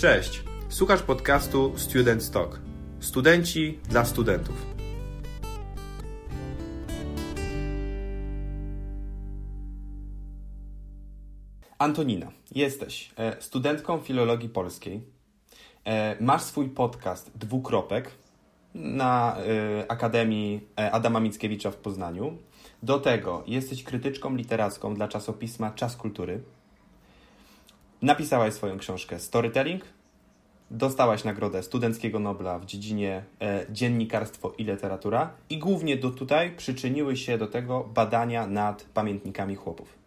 Cześć, słuchasz podcastu Student Talk. Studenci dla studentów. Antonina, jesteś e, studentką filologii polskiej. E, masz swój podcast Dwukropek na e, Akademii Adama Mickiewicza w Poznaniu. Do tego jesteś krytyczką literacką dla czasopisma Czas Kultury. Napisałaś swoją książkę Storytelling. Dostałaś nagrodę Studenckiego Nobla w dziedzinie e, dziennikarstwo i literatura i głównie do tutaj przyczyniły się do tego badania nad pamiętnikami chłopów.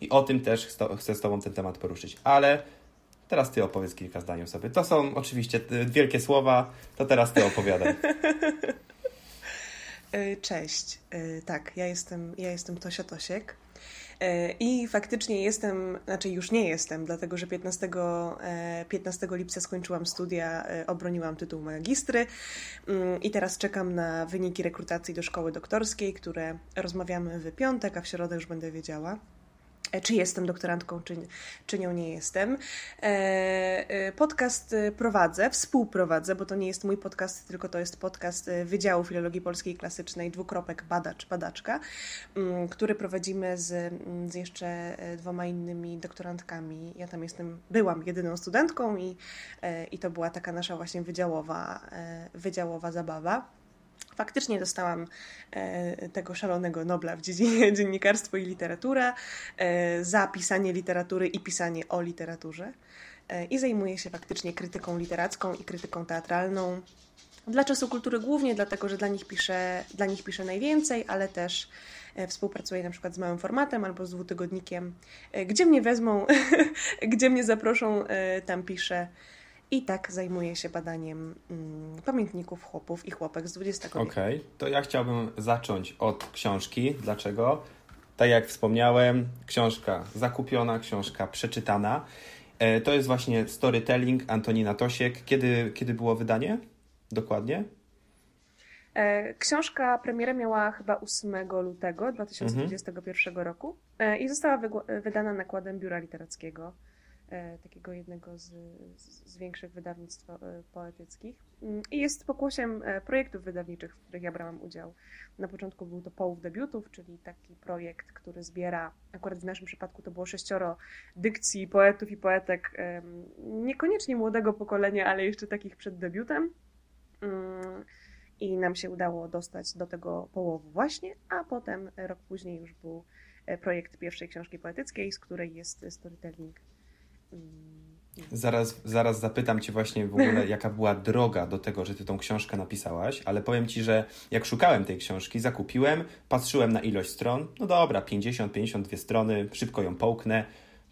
I o tym też chcę z Tobą ten temat poruszyć. Ale teraz Ty opowiedz kilka zdań sobie. To są oczywiście wielkie słowa, to teraz Ty opowiadaj. E, cześć. E, tak, ja jestem, ja jestem Tosia Tosiek. E, I faktycznie jestem, znaczy już nie jestem, dlatego że 15, 15 lipca skończyłam studia, obroniłam tytuł magistry mm, i teraz czekam na wyniki rekrutacji do szkoły doktorskiej, które rozmawiamy w piątek, a w środę już będę wiedziała. E, czy jestem doktorantką, czy, czy nią nie jestem. E, e, podcast prowadzę, współprowadzę, bo to nie jest mój podcast, tylko to jest podcast Wydziału Filologii Polskiej Klasycznej, dwukropek badacz, badaczka, mm, który prowadzimy z, mm, z jeszcze dwoma innymi doktorantkami. Ja tam jestem, byłam jedyną studentką i, i to była taka nasza właśnie wydziałowa, wydziałowa zabawa. Faktycznie dostałam e, tego szalonego Nobla w dziedzinie dziennikarstwo i literatura e, za pisanie literatury i pisanie o literaturze. E, I zajmuję się faktycznie krytyką literacką i krytyką teatralną. Dla czasu kultury głównie dlatego, że dla nich piszę, dla nich piszę najwięcej, ale też współpracuję na przykład z małym formatem albo z dwutygodnikiem. Gdzie mnie wezmą, gdzie mnie zaproszą, tam piszę. I tak zajmuję się badaniem mm, pamiętników chłopów i chłopek z XX wieku. Okej, okay. to ja chciałbym zacząć od książki. Dlaczego? Tak jak wspomniałem, książka zakupiona, książka przeczytana. E, to jest właśnie Storytelling Antonina Tosiek. Kiedy, kiedy było wydanie? Dokładnie? E, książka premierę miała chyba 8 lutego 2021 mhm. roku e, i została wydana nakładem Biura Literackiego. E, takiego jednego z, z większych wydawnictw e, poetyckich. Mm, I jest pokłosiem e, projektów wydawniczych, w których ja brałam udział. Na początku był to Połów Debiutów, czyli taki projekt, który zbiera, akurat w naszym przypadku to było sześcioro dykcji poetów i poetek, niekoniecznie młodego pokolenia, ale jeszcze takich przed debiutem. Mm, I nam się udało dostać do tego połowu właśnie, a potem rok później już był projekt pierwszej książki poetyckiej, z której jest storytelling Zaraz, zaraz zapytam Cię właśnie w ogóle, jaka była droga do tego, że Ty tą książkę napisałaś, ale powiem Ci, że jak szukałem tej książki, zakupiłem, patrzyłem na ilość stron, no dobra, 50, 52 strony, szybko ją połknę,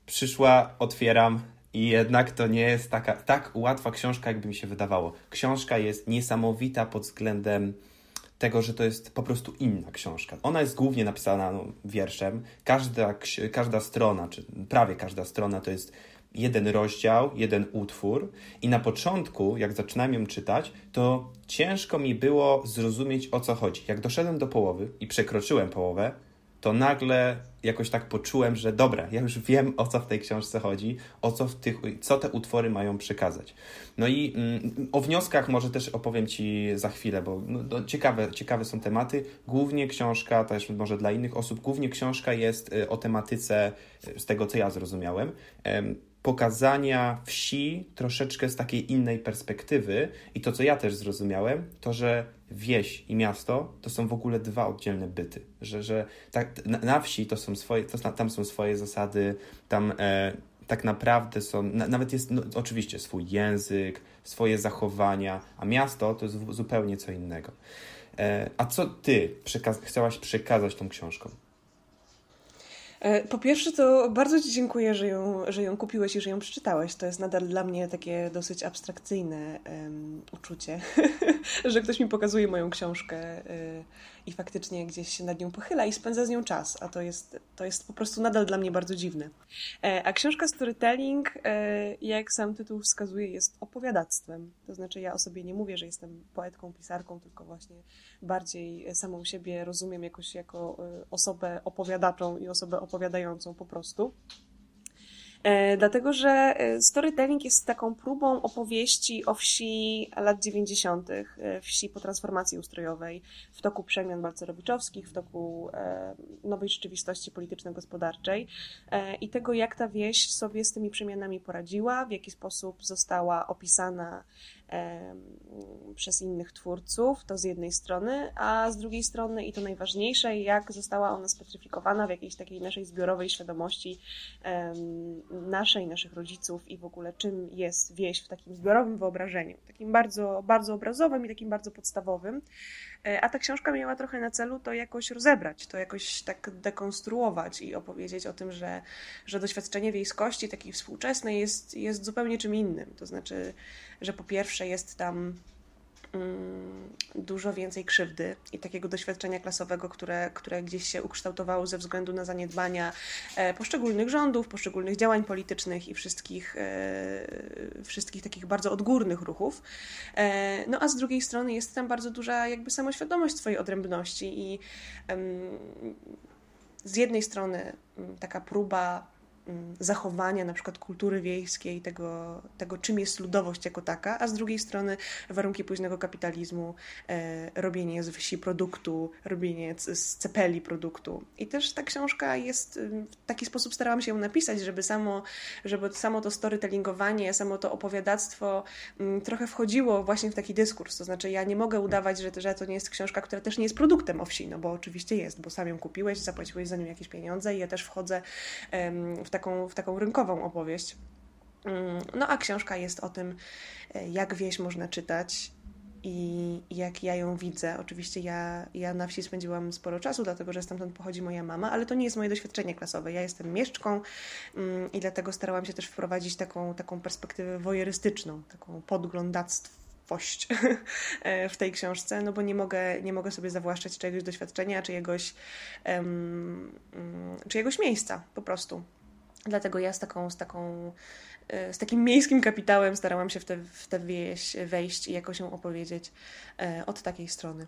przyszła, otwieram i jednak to nie jest taka, tak łatwa książka, jakby mi się wydawało. Książka jest niesamowita pod względem tego, że to jest po prostu inna książka. Ona jest głównie napisana no, wierszem. Każda, każda strona, czy prawie każda strona to jest jeden rozdział, jeden utwór, i na początku, jak zaczynałem ją czytać, to ciężko mi było zrozumieć o co chodzi. Jak doszedłem do połowy i przekroczyłem połowę, to nagle jakoś tak poczułem, że dobra, ja już wiem o co w tej książce chodzi, o co, w tych, co te utwory mają przekazać. No i mm, o wnioskach może też opowiem Ci za chwilę, bo no, ciekawe, ciekawe są tematy. Głównie książka, też może dla innych osób, głównie książka jest y, o tematyce, z tego co ja zrozumiałem, pokazania wsi troszeczkę z takiej innej perspektywy. I to, co ja też zrozumiałem, to, że wieś i miasto to są w ogóle dwa oddzielne byty. Że, że tak, na, na wsi to są swoje, to, tam są swoje zasady, tam e, tak naprawdę są, na, nawet jest no, oczywiście swój język, swoje zachowania, a miasto to jest zupełnie co innego. E, a co ty chciałaś przekazać tą książką? E, po pierwsze, to bardzo Ci dziękuję, że ją, że ją kupiłeś i że ją przeczytałeś. To jest nadal dla mnie takie dosyć abstrakcyjne um, uczucie, że ktoś mi pokazuje moją książkę y, i faktycznie gdzieś się nad nią pochyla i spędza z nią czas, a to jest, to jest po prostu nadal dla mnie bardzo dziwne. E, a książka Storytelling, e, jak sam tytuł wskazuje, jest opowiadactwem. To znaczy, ja o sobie nie mówię, że jestem poetką, pisarką, tylko właśnie bardziej samą siebie rozumiem jakoś jako e, osobę opowiadaczą i osobę opowiadającą po prostu. E, dlatego, że e, storytelling jest taką próbą opowieści o wsi lat 90., e, wsi po transformacji ustrojowej, w toku przemian balcerowiczowskich, w toku nowej rzeczywistości polityczno-gospodarczej i tego, jak ta wieś sobie z tymi przemianami poradziła, w jaki sposób została opisana przez innych twórców, to z jednej strony, a z drugiej strony, i to najważniejsze, jak została ona spetryfikowana w jakiejś takiej naszej zbiorowej świadomości naszej, naszych rodziców i w ogóle czym jest wieś w takim zbiorowym wyobrażeniu, takim bardzo, bardzo obrazowym i takim bardzo podstawowym. E, a ta książka miała trochę na celu to jakoś rozebrać, to jakoś tak dekonstruować i opowiedzieć o tym, że, że doświadczenie wiejskości takiej współczesnej jest, jest zupełnie czym innym. To znaczy, że po pierwsze jest tam dużo więcej krzywdy i takiego doświadczenia klasowego, które, które gdzieś się ukształtowało ze względu na zaniedbania e, poszczególnych rządów, poszczególnych działań politycznych i wszystkich, e, wszystkich takich bardzo odgórnych ruchów. E, no a z drugiej strony jest tam bardzo duża jakby samoświadomość swojej odrębności i z jednej strony mm, taka próba Mm, zachowania na przykład kultury wiejskiej, tego, tego czym jest ludowość jako taka, a z drugiej strony warunki późnego kapitalizmu, e, robienie z wsi produktu, robienie z cepeli produktu. I też ta książka jest, w taki sposób starałam się ją napisać, żeby samo, żeby samo to storytellingowanie, samo to opowiadactwo m, mm, trochę wchodziło właśnie w taki dyskurs. To znaczy ja nie mogę udawać, że, że to nie jest książka, która też nie jest produktem o wsi, no bo oczywiście jest, bo sam ją kupiłeś, zapłaciłeś za nią jakieś pieniądze i ja też wchodzę em, w taką, w taką rynkową opowieść. Mm, no a książka jest o tym, e, jak wieś można czytać i jak ja ją widzę. Oczywiście ja, ja na wsi spędziłam sporo czasu, dlatego że stamtąd pochodzi moja mama, ale to nie jest moje doświadczenie klasowe. Ja jestem mieszczką mm, i dlatego starałam się też wprowadzić taką, taką perspektywę wojerystyczną, taką podglądactwo e, w tej książce, no bo nie mogę, nie mogę sobie zawłaszczać czyjegoś doświadczenia, czyjegoś, um, czyjegoś miejsca po prostu. Dlatego ja z taką, z taką e, z takim miejskim kapitałem starałam się w tę w wieś wejść i jakoś ją opowiedzieć e, od takiej strony.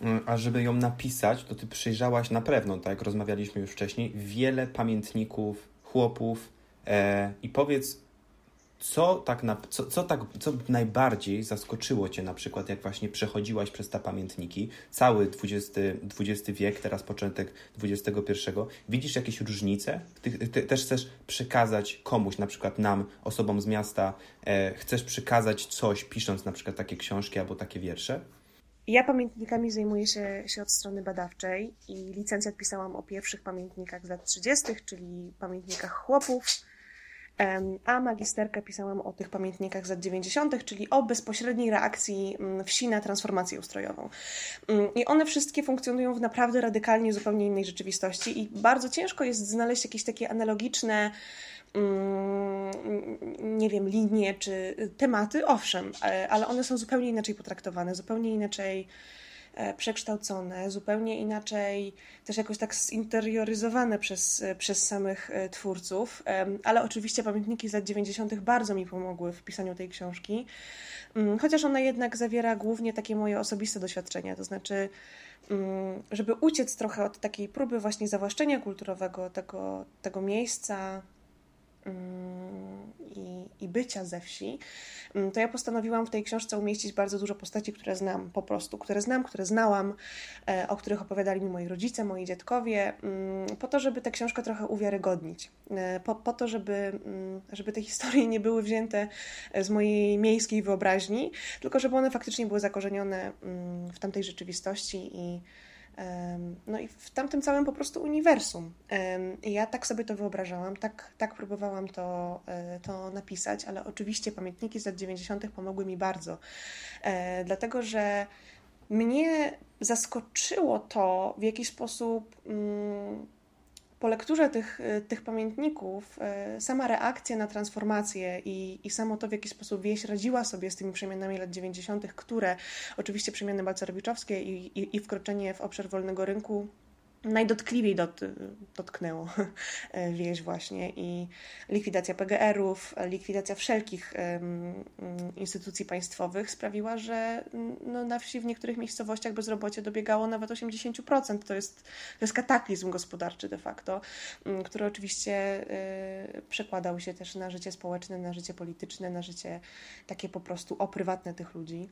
Mm, a żeby ją napisać, to ty przyjrzałaś na pewno, tak jak rozmawialiśmy już wcześniej, wiele pamiętników, chłopów e, i powiedz, co tak, na, co, co tak co najbardziej zaskoczyło Cię na przykład, jak właśnie przechodziłaś przez te pamiętniki, cały XX, wiek, teraz początek XXI, widzisz jakieś różnice? Ty, ty też chcesz przekazać komuś, na przykład nam, osobom z miasta, e, chcesz przekazać coś, pisząc na przykład takie książki albo takie wiersze? Ja pamiętnikami zajmuję się, się od strony badawczej i licencjat pisałam o pierwszych pamiętnikach z lat 30., czyli pamiętnikach chłopów, a magisterkę pisałam o tych pamiętnikach z lat 90., czyli o bezpośredniej reakcji mm, wsi na transformację ustrojową. Mm, I one wszystkie funkcjonują w naprawdę radykalnie zupełnie innej rzeczywistości i bardzo ciężko jest znaleźć jakieś takie analogiczne mm, nie wiem, linie czy tematy, owszem, e, ale one są zupełnie inaczej potraktowane, zupełnie inaczej przekształcone, zupełnie inaczej, też jakoś tak zinterioryzowane przez, e, przez samych e, twórców. Ale oczywiście pamiętniki z lat 90. bardzo mi pomogły w pisaniu tej książki, mm, chociaż ona jednak zawiera głównie takie moje osobiste doświadczenia, to znaczy mm, żeby uciec trochę od takiej próby właśnie zawłaszczenia kulturowego tego, tego miejsca, i, i bycia ze wsi, mm, to ja postanowiłam w tej książce umieścić bardzo dużo postaci, które znam po prostu, które znam, które znałam, e, o których opowiadali mi moi rodzice, moi dziadkowie, mm, po to, żeby tę książkę trochę uwiarygodnić, e, po, po to, żeby, żeby te historie nie były wzięte z mojej miejskiej wyobraźni, tylko żeby one faktycznie były zakorzenione w tamtej rzeczywistości i no i w tamtym całym po prostu uniwersum. Ja tak sobie to wyobrażałam, tak, tak próbowałam to, e, to napisać, ale oczywiście pamiętniki z lat 90. pomogły mi bardzo, e, dlatego że mnie zaskoczyło to, w jaki sposób mm, po lekturze tych, y, tych pamiętników y, sama reakcja na transformację i, i samo to, w jaki sposób wieś radziła sobie z tymi przemianami lat 90., które oczywiście przemiany balcerowiczowskie i, i, i wkroczenie w obszar wolnego rynku najdotkliwiej dot, dotknęło wieś właśnie i likwidacja PGR-ów, likwidacja wszelkich um, instytucji państwowych sprawiła, że no, na wsi w niektórych miejscowościach bezrobocie dobiegało nawet 80%. To jest, to jest kataklizm gospodarczy de facto, który oczywiście y, przekładał się też na życie społeczne, na życie polityczne, na życie takie po prostu oprywatne tych ludzi.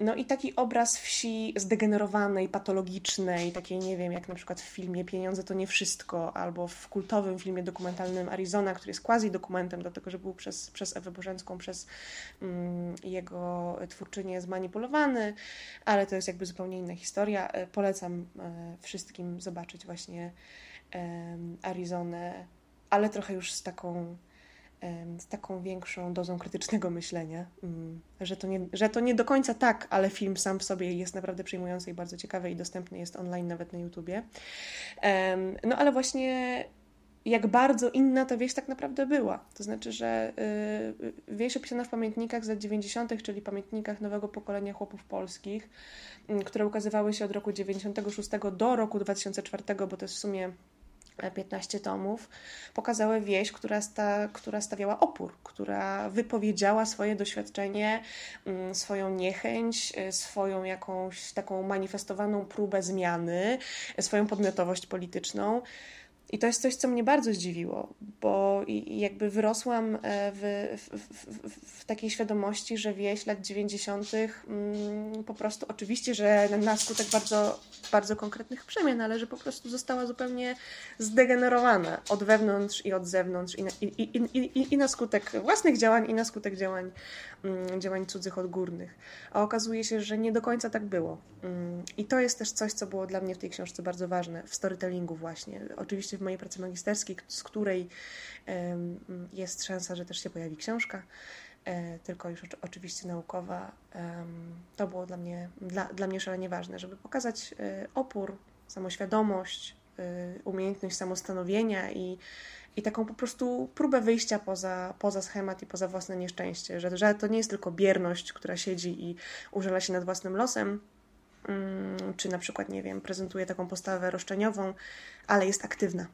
No i taki obraz wsi zdegenerowanej, patologicznej, takiej nie wiem, wiem, jak na przykład w filmie Pieniądze to nie wszystko, albo w kultowym filmie dokumentalnym Arizona, który jest quasi dokumentem, dlatego że był przez, przez Ewę Bożenską, przez mm, jego twórczynię zmanipulowany, ale to jest jakby zupełnie inna historia. E, polecam e, wszystkim zobaczyć właśnie Arizonę, ale trochę już z taką z taką większą dozą krytycznego myślenia, mm, że to, nie, że to nie do końca tak, ale film sam w sobie jest naprawdę przejmujący i bardzo ciekawy i dostępny jest online nawet na YouTubie. No ale właśnie jak bardzo inna ta wieś tak naprawdę była. To znaczy, że y, wieś opisana w pamiętnikach z lat 90., czyli pamiętnikach nowego pokolenia chłopów polskich, które ukazywały się od roku 96 do roku 2004, bo to jest w sumie 15 tomów, pokazały wieś, która, sta, która stawiała opór, która wypowiedziała swoje doświadczenie, mm, swoją niechęć, y, swoją jakąś taką manifestowaną próbę zmiany, swoją podmiotowość polityczną. I to jest coś, co mnie bardzo zdziwiło, bo jakby wyrosłam e, w, w, w, w takiej świadomości, że wieś lat 90. Mm, po prostu, oczywiście, że na skutek bardzo, bardzo konkretnych przemian, ale że po prostu została zupełnie zdegenerowana od wewnątrz i od zewnątrz, i na, i, i, i, i na skutek własnych działań, i na skutek działań, działań cudzych odgórnych. A okazuje się, że nie do końca tak było. Mm, I to jest też coś, co było dla mnie w tej książce bardzo ważne, w storytellingu właśnie. Oczywiście w mojej pracy magisterskiej, z której jest szansa, że też się pojawi książka, e, tylko już oczywiście naukowa. To było dla mnie, dla, dla mnie szalenie ważne, żeby pokazać e, opór, samoświadomość, e, umiejętność samostanowienia i, i taką po prostu próbę wyjścia poza, poza schemat i poza własne nieszczęście, że, że to nie jest tylko bierność, która siedzi i użala się nad własnym losem, mm, czy na przykład, nie wiem, prezentuje taką postawę roszczeniową, ale jest aktywna.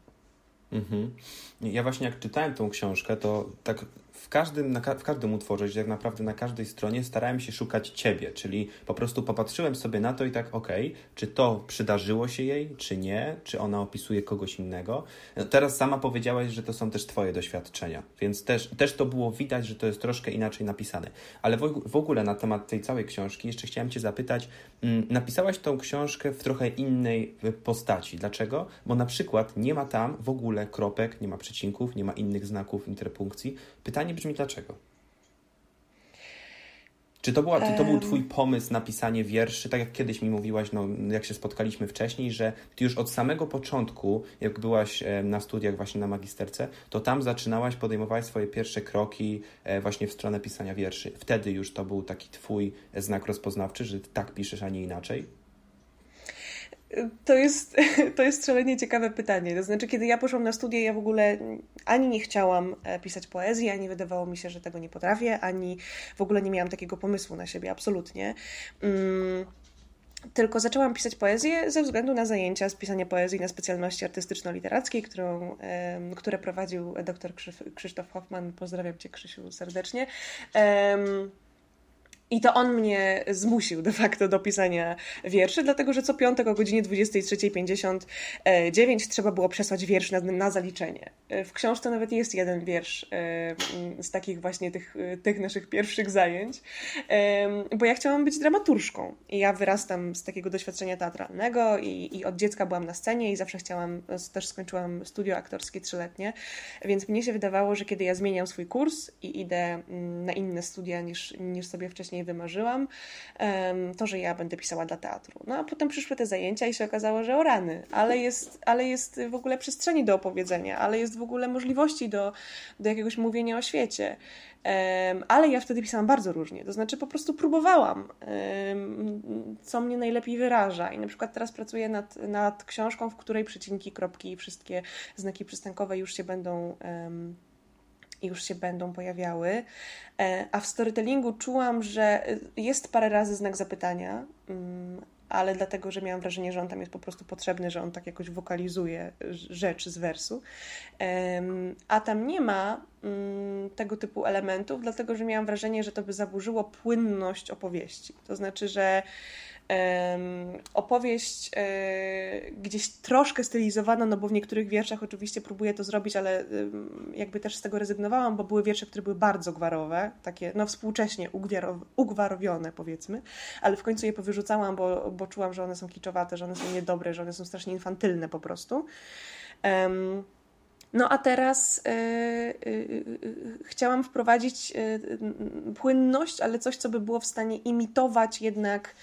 Mhm. Ja właśnie jak czytałem tą książkę, to tak w każdym, na, w każdym utworze, że tak naprawdę na każdej stronie starałem się szukać ciebie, czyli po prostu popatrzyłem sobie na to i tak, okej, okay, czy to przydarzyło się jej, czy nie, czy ona opisuje kogoś innego. No, teraz sama powiedziałaś, że to są też twoje doświadczenia, więc też, też to było widać, że to jest troszkę inaczej napisane. Ale w, w ogóle na temat tej całej książki jeszcze chciałem cię zapytać, mm, napisałaś tą książkę w trochę innej postaci. Dlaczego? Bo na przykład nie ma tam w ogóle kropek, nie ma przecinków, nie ma innych znaków interpunkcji. Pytanie brzmi dlaczego? Czy to, była, czy to był Twój pomysł na pisanie wierszy, tak jak kiedyś mi mówiłaś, no, jak się spotkaliśmy wcześniej, że Ty już od samego początku, jak byłaś na studiach właśnie na magisterce, to tam zaczynałaś, podejmowałaś swoje pierwsze kroki e, właśnie w stronę pisania wierszy. Wtedy już to był taki Twój znak rozpoznawczy, że tak piszesz, a nie inaczej? To jest, to jest szalenie ciekawe pytanie. To znaczy, kiedy ja poszłam na studia, ja w ogóle ani nie chciałam e, pisać poezji, ani wydawało mi się, że tego nie potrafię, ani w ogóle nie miałam takiego pomysłu na siebie, absolutnie. Mm, tylko zaczęłam pisać poezję ze względu na zajęcia z pisania poezji na specjalności artystyczno-literackiej, którą, które prowadził dr Krzysztof Hoffman. Pozdrawiam Cię, Krzysiu, serdecznie. I to on mnie zmusił de facto do pisania wierszy, dlatego że co piątek o godzinie 23.59 trzeba było przesłać wiersz na, na zaliczenie. W książce nawet jest jeden wiersz z takich właśnie tych, tych naszych pierwszych zajęć, bo ja chciałam być dramaturżką. I ja wyrastam z takiego doświadczenia teatralnego i, i od dziecka byłam na scenie i zawsze chciałam, też skończyłam studio aktorskie trzyletnie, więc mnie się wydawało, że kiedy ja zmieniam swój kurs i idę mm, na inne studia niż, niż sobie wcześniej wcześniej wymarzyłam, to, że ja będę pisała dla teatru. No a potem przyszły te zajęcia i się okazało, że o rany, ale jest, ale jest w ogóle przestrzeni do opowiedzenia, ale jest w ogóle możliwości do, do jakiegoś mówienia o świecie. Ale ja wtedy pisałam bardzo różnie, to znaczy po prostu próbowałam, co mnie najlepiej wyraża. I na przykład teraz pracuję nad, nad książką, w której przecinki, kropki i wszystkie znaki przystankowe już się będą już się będą pojawiały. E, a w storytellingu czułam, że jest parę razy znak zapytania, mm, ale dlatego, że miałam wrażenie, że on tam jest po prostu potrzebny, że on tak jakoś wokalizuje rzecz z wersu. A tam nie ma mm, tego typu elementów, dlatego, że miałam wrażenie, że to by zaburzyło płynność opowieści. To znaczy, że opowieść e, gdzieś troszkę stylizowana, no bo w niektórych wierszach oczywiście próbuję to zrobić, ale jakby też z tego rezygnowałam, bo były wiersze, które były bardzo gwarowe, takie no współcześnie ugwarowione powiedzmy, ale w końcu je powyrzucałam, bo, bo czułam, że one są kiczowate, że one są niedobre, że one są strasznie infantylne po prostu. Um, no a teraz y, y, y, chciałam wprowadzić płynność, ale coś, co by było w stanie imitować jednak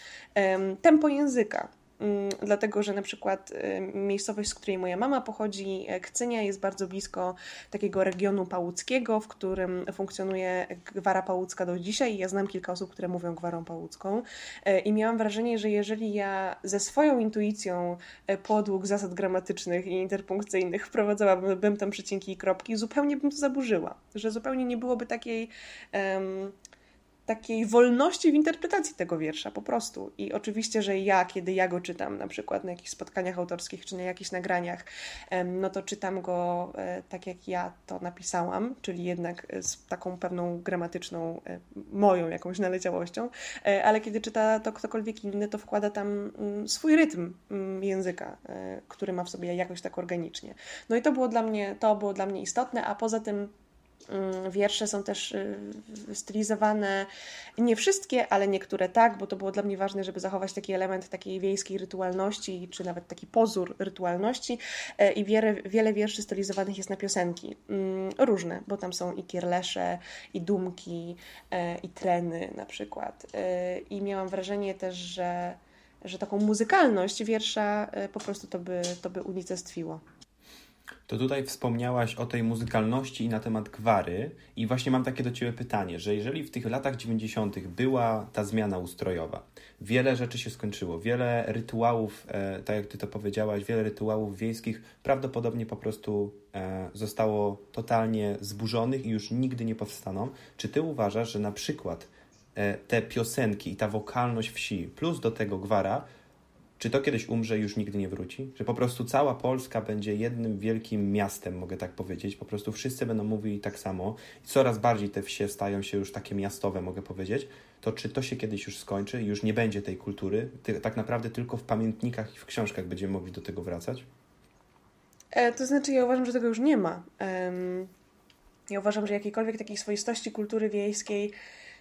tempo języka. Mm, dlatego że na przykład y, miejscowość, z której moja mama pochodzi, e, Kcynia, jest bardzo blisko takiego regionu pałuckiego, w którym funkcjonuje gwara pałucka do dzisiaj. I ja znam kilka osób, które mówią gwarą pałucką. E, i miałam wrażenie, że jeżeli ja ze swoją intuicją e, podług zasad gramatycznych i interpunkcyjnych wprowadzałabym tam przecinki i kropki, zupełnie bym to zaburzyła, że zupełnie nie byłoby takiej um, takiej wolności w interpretacji tego wiersza po prostu. I oczywiście, że ja, kiedy ja go czytam, na przykład na jakichś spotkaniach autorskich czy na jakichś nagraniach, no to czytam go e, tak, jak ja to napisałam, czyli jednak z taką pewną gramatyczną, e, moją jakąś naleciałością, e, ale kiedy czyta to ktokolwiek inny, to wkłada tam mm, swój rytm mm, języka, który ma w sobie jakoś tak organicznie. No i to było dla mnie, to było dla mnie istotne, a poza tym wiersze są też y, stylizowane, nie wszystkie, ale niektóre tak, bo to było dla mnie ważne, żeby zachować taki element takiej wiejskiej rytualności, czy nawet taki pozór rytualności. E, I wiele, wiele wierszy stylizowanych jest na piosenki. Różne, bo tam są i kierlesze, i dumki, i treny na przykład. I miałam wrażenie też, że, że taką muzykalność wiersza po prostu to by, to by unicestwiło to tutaj wspomniałaś o tej muzykalności i na temat gwary i właśnie mam takie do Ciebie pytanie, że jeżeli w tych latach 90. była ta zmiana ustrojowa, wiele rzeczy się skończyło, wiele rytuałów, e, tak jak Ty to powiedziałaś, wiele rytuałów wiejskich prawdopodobnie po prostu e, zostało totalnie zburzonych i już nigdy nie powstaną. Czy Ty uważasz, że na przykład e, te piosenki i ta wokalność wsi, plus do tego gwara, czy to kiedyś umrze i już nigdy nie wróci? Że po prostu cała Polska będzie jednym wielkim miastem, mogę tak powiedzieć. Po prostu wszyscy będą mówili tak samo. I coraz bardziej te wsie stają się już takie miastowe, mogę powiedzieć. To czy to się kiedyś już skończy i już nie będzie tej kultury? Tak naprawdę tylko w pamiętnikach i w książkach będziemy mogli do tego wracać? E, to znaczy, ja uważam, że tego już nie ma. Ja uważam, że jakiejkolwiek takiej swoistości kultury wiejskiej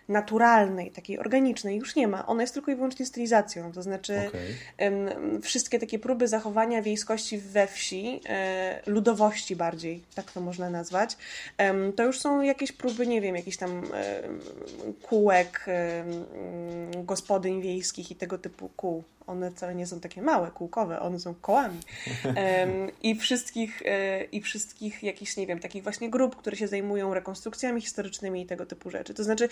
naturalnej, takiej organicznej już nie ma. Ona jest tylko i wyłącznie stylizacją. To znaczy okay. wszystkie takie próby zachowania wiejskości we wsi, e, ludowości bardziej, tak to można nazwać, to już są jakieś próby, nie wiem, jakichś tam kółek gospodyń wiejskich i tego typu kół one wcale nie są takie małe, kółkowe, one są kołami. I wszystkich, e, I wszystkich jakichś, nie wiem, takich właśnie grup, które się zajmują rekonstrukcjami historycznymi i tego typu rzeczy. To znaczy,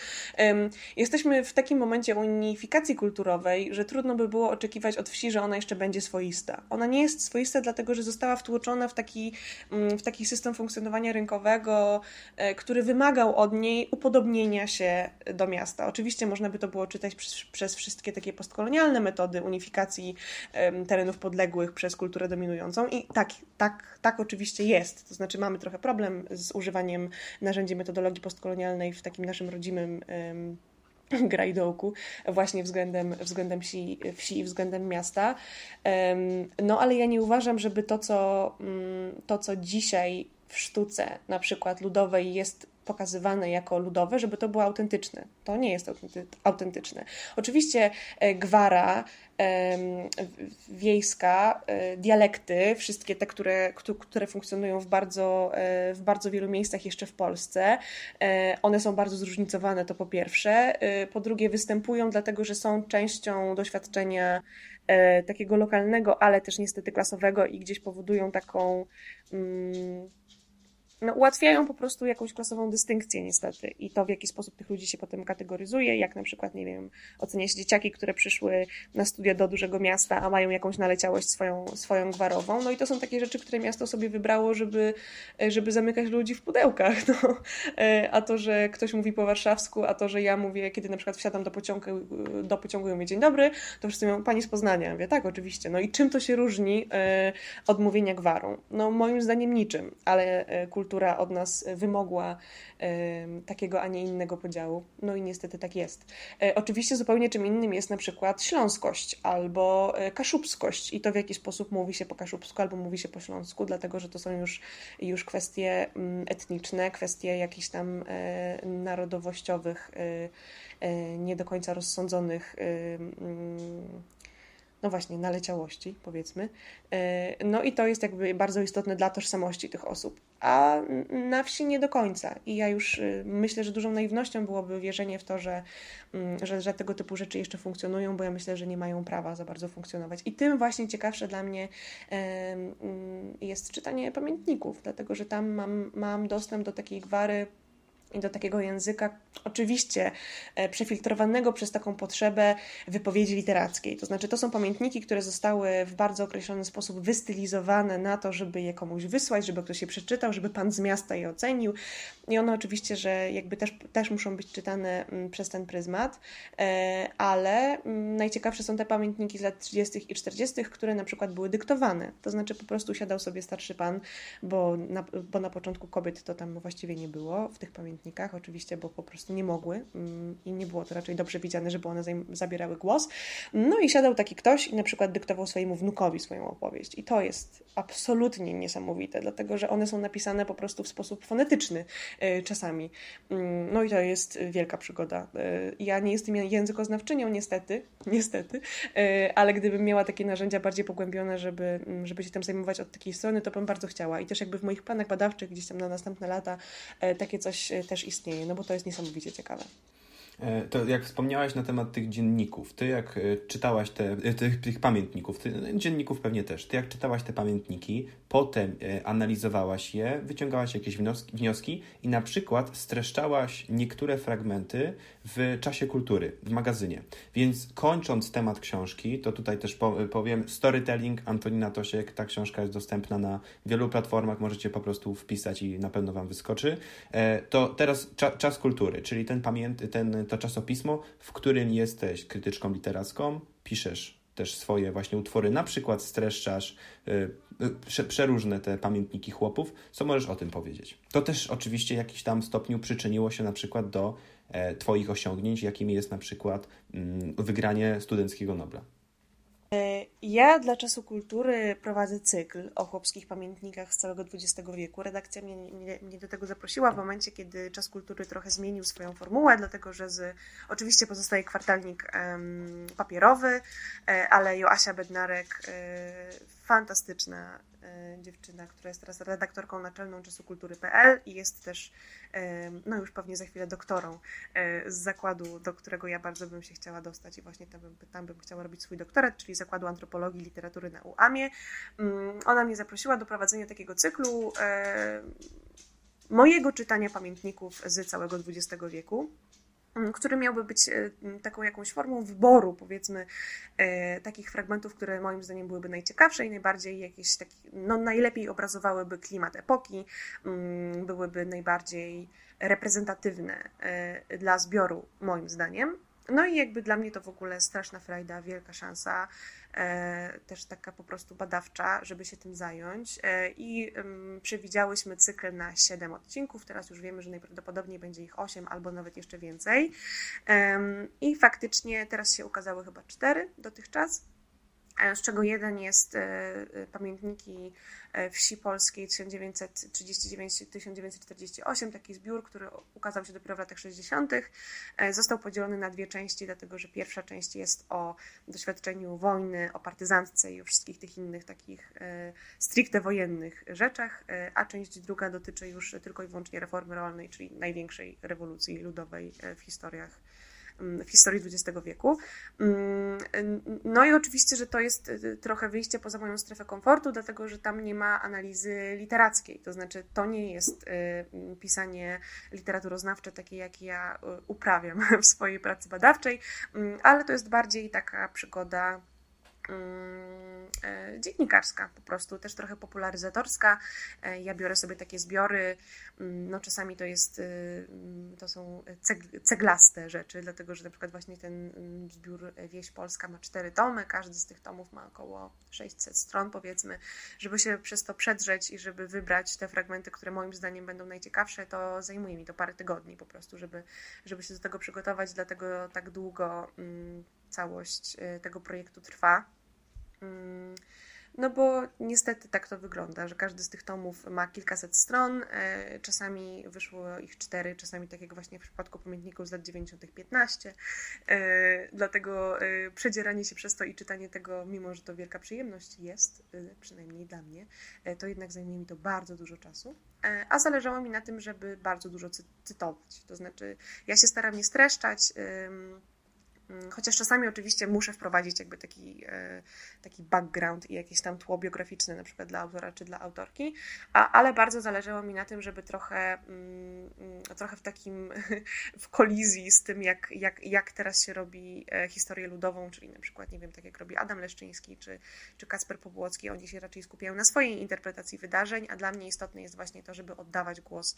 jesteśmy w takim momencie unifikacji kulturowej, że trudno by było oczekiwać od wsi, że ona jeszcze będzie swoista. Ona nie jest swoista, dlatego że została wtłoczona w taki, mm, w taki system funkcjonowania rynkowego, e, który wymagał od niej upodobnienia się do miasta. Oczywiście można by to było czytać przez, przez wszystkie takie postkolonialne metody unifikacji, unifikacji terenów podległych przez kulturę dominującą. I tak, tak, tak oczywiście jest. To znaczy mamy trochę problem z używaniem narzędzi metodologii postkolonialnej w takim naszym rodzimym grajdołku właśnie względem, względem wsi, wsi i względem miasta. No ale ja nie uważam, żeby to co, mm, to, co dzisiaj w sztuce na przykład ludowej jest pokazywane jako ludowe, żeby to było autentyczne. To nie jest autentyczne. Oczywiście e, gwara wiejska, e, dialekty, wszystkie te, które, które funkcjonują w bardzo, e, w bardzo wielu miejscach jeszcze w Polsce, one są bardzo zróżnicowane, to po pierwsze. Po drugie, występują dlatego, że są częścią doświadczenia takiego lokalnego, ale też niestety klasowego i gdzieś powodują taką. Mm, no, ułatwiają po prostu jakąś klasową dystynkcję niestety i to, w jaki sposób tych ludzi się potem kategoryzuje, jak na przykład, nie wiem, ocenia się dzieciaki, które przyszły na studia do dużego miasta, a mają jakąś naleciałość swoją, swoją gwarową, no i to są takie rzeczy, które miasto sobie wybrało, żeby, żeby zamykać ludzi w pudełkach, no. A to, że ktoś mówi po warszawsku, a to, że ja mówię, kiedy na przykład wsiadam do pociągu, do pociągu i mówię dzień dobry, to wszyscy mówią, pani z Poznania. Ja mówię, tak, oczywiście. No i czym to się różni e, od mówienia gwarą? No moim zdaniem niczym, ale e, kultura od nas wymogła takiego, a nie innego podziału. No i niestety tak jest. E, oczywiście zupełnie czym innym jest na przykład śląskość albo e, kaszubskość i to w jaki sposób mówi się po kaszubsku albo mówi się po śląsku, dlatego że to są już, już kwestie mm, etniczne, kwestie jakichś tam e, narodowościowych, nie do końca rozsądzonych no właśnie, naleciałości, powiedzmy. E, no i to jest jakby bardzo istotne dla tożsamości tych osób. A na wsi nie do końca. I ja już y, myślę, że dużą naiwnością byłoby wierzenie w to, że, mm, że, że tego typu rzeczy jeszcze funkcjonują, bo ja myślę, że nie mają prawa za bardzo funkcjonować. I tym właśnie ciekawsze dla mnie mm, jest czytanie pamiętników, dlatego że tam mam, mam dostęp do takiej gwary i do takiego języka, oczywiście e, przefiltrowanego przez taką potrzebę wypowiedzi literackiej. To znaczy, to są pamiętniki, które zostały w bardzo określony sposób wystylizowane na to, żeby je komuś wysłać, żeby ktoś je przeczytał, żeby pan z miasta je ocenił. I one oczywiście, że jakby też, też muszą być czytane mm, przez ten pryzmat, e, ale mm, najciekawsze są te pamiętniki z lat 30. i 40., które na przykład były dyktowane. To znaczy, po prostu siadał sobie starszy pan, bo na, bo na początku kobiet to tam właściwie nie było w tych pamiętnikach pamiętnikach, oczywiście, bo po prostu nie mogły mm, i nie było to raczej dobrze widziane, żeby one zabierały głos. No i siadał taki ktoś i na przykład dyktował swojemu wnukowi swoją opowieść. I to jest absolutnie niesamowite, dlatego że one są napisane po prostu w sposób fonetyczny y, czasami. Mm, no i to jest wielka przygoda. Y, ja nie jestem językoznawczynią, niestety, niestety, y, ale gdybym miała takie narzędzia bardziej pogłębione, żeby, mm, żeby się tym zajmować od takiej strony, to bym bardzo chciała. I też jakby w moich planach badawczych gdzieś tam na następne lata takie coś też istnieje, no bo to jest niesamowicie ciekawe. E, to jak wspomniałaś na temat tych dzienników, ty jak e, czytałaś te, e, tych, tych pamiętników, ty, dzienników pewnie też, ty jak czytałaś te pamiętniki, potem analizowałaś je, wyciągałaś jakieś wnioski, wnioski i na przykład streszczałaś niektóre fragmenty w czasie kultury, w magazynie. Więc kończąc temat książki, to tutaj też powiem Storytelling Antonina Tosiek, ta książka jest dostępna na wielu platformach, możecie po prostu wpisać i na pewno Wam wyskoczy. To teraz cza, czas kultury, czyli ten, pamięt, ten to czasopismo, w którym jesteś krytyczką literacką, piszesz też swoje właśnie utwory, na przykład streszczasz yy, przeróżne te pamiętniki chłopów. Co możesz o tym powiedzieć? To też oczywiście w jakimś tam stopniu przyczyniło się na przykład do e, Twoich osiągnięć, jakimi jest na przykład mm, wygranie studenckiego Nobla. Ja dla Czasu Kultury prowadzę cykl o chłopskich pamiętnikach z całego XX wieku. Redakcja mnie, mnie, mnie, do tego zaprosiła w momencie, kiedy Czas Kultury trochę zmienił swoją formułę, dlatego że z, oczywiście pozostaje kwartalnik um, papierowy, e, ale Joasia Bednarek, e, fantastyczna dziewczyna, która jest teraz redaktorką naczelną Czasu Kultury.pl i jest też no już pewnie za chwilę doktorą e, z zakładu, do którego ja bardzo bym się chciała dostać i właśnie tam bym, tam bym chciała robić swój doktorat, czyli Zakładu Antropologii i Literatury na UAMie. Mm, ona mnie zaprosiła do prowadzenia takiego cyklu e, mojego czytania pamiętników z całego XX wieku. Mm, który miałby być e, taką jakąś formą wyboru, powiedzmy, e, takich fragmentów, które moim zdaniem byłyby najciekawsze i najbardziej jakieś taki, no najlepiej obrazowałyby klimat epoki, mm, byłyby najbardziej reprezentatywne e, dla zbioru, moim zdaniem. No i jakby dla mnie to w ogóle straszna frajda, wielka szansa, też taka po prostu badawcza, żeby się tym zająć. E, I przewidziałyśmy cykl na 7 odcinków, teraz już wiemy, że najprawdopodobniej będzie ich 8 albo nawet jeszcze więcej. I faktycznie teraz się ukazały chyba 4 dotychczas z czego jeden jest e, e, pamiętniki e, wsi polskiej 1939-1948, taki zbiór, który ukazał się dopiero w latach 60. Został podzielony na dwie części, dlatego że pierwsza część jest o doświadczeniu wojny, o partyzantce i o wszystkich tych innych takich stricte wojennych rzeczach, a część druga dotyczy już tylko i wyłącznie reformy rolnej, czyli największej rewolucji ludowej w historiach w historii XX wieku. Mm, no i oczywiście, że to jest y, trochę wyjście poza moją strefę komfortu, dlatego że tam nie ma analizy literackiej. To znaczy, to nie jest y, pisanie literaturoznawcze takie, jak ja uprawiam w swojej pracy badawczej, ale to jest bardziej taka przygoda Mm, dziennikarska po prostu, też trochę popularyzatorska. E, ja biorę sobie takie zbiory, mm, no czasami to jest, y, mm, to są ceglaste rzeczy, dlatego że na przykład właśnie ten zbiór Wieś Polska ma cztery tomy, każdy z tych tomów ma około 600 stron powiedzmy, żeby się przez to przedrzeć i żeby wybrać te fragmenty, które moim zdaniem będą najciekawsze, to zajmuje mi to parę tygodni po prostu, żeby, żeby się do tego przygotować, dlatego tak długo całość y, tego projektu trwa. Mm, no bo niestety tak to wygląda, że każdy z tych tomów ma kilkaset stron, e, czasami wyszło ich cztery, czasami tak jak właśnie w przypadku pamiętników z lat 90. 15. E, dlatego e, przedzieranie się przez to i czytanie tego, mimo że to wielka przyjemność jest, przynajmniej dla mnie, to jednak zajmuje mi to bardzo dużo czasu. A zależało mi na tym, żeby bardzo dużo cytować. To znaczy, ja się staram nie streszczać chociaż czasami oczywiście muszę wprowadzić jakby taki, e, taki background i jakieś tam tło biograficzne na przykład dla autora czy dla autorki, a, ale bardzo zależało mi na tym, żeby trochę, mm, mm, trochę w takim w kolizji z tym, jak, jak, jak teraz się robi e, historię ludową, czyli na przykład, nie wiem, tak jak robi Adam Leszczyński czy, czy Kasper Pobłocki, oni się raczej skupiają na swojej interpretacji wydarzeń, a dla mnie istotne jest właśnie to, żeby oddawać głos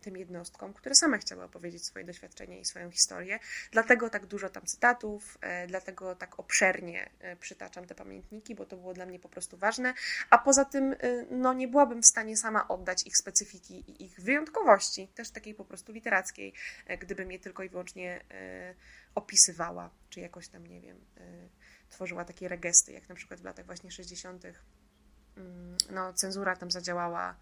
tym jednostkom, które same chciały opowiedzieć swoje doświadczenia i swoją historię. Dlatego dlatego tak dużo tam cytatów, e, dlatego tak obszernie e, przytaczam te pamiętniki, bo to było dla mnie po prostu ważne. A poza tym, e, no nie byłabym w stanie sama oddać ich specyfiki i ich wyjątkowości, też takiej po prostu literackiej, gdybym je tylko i wyłącznie opisywała, czy jakoś tam, nie wiem, tworzyła takie regesty, jak na przykład w latach właśnie 60. Mm, no, cenzura tam zadziałała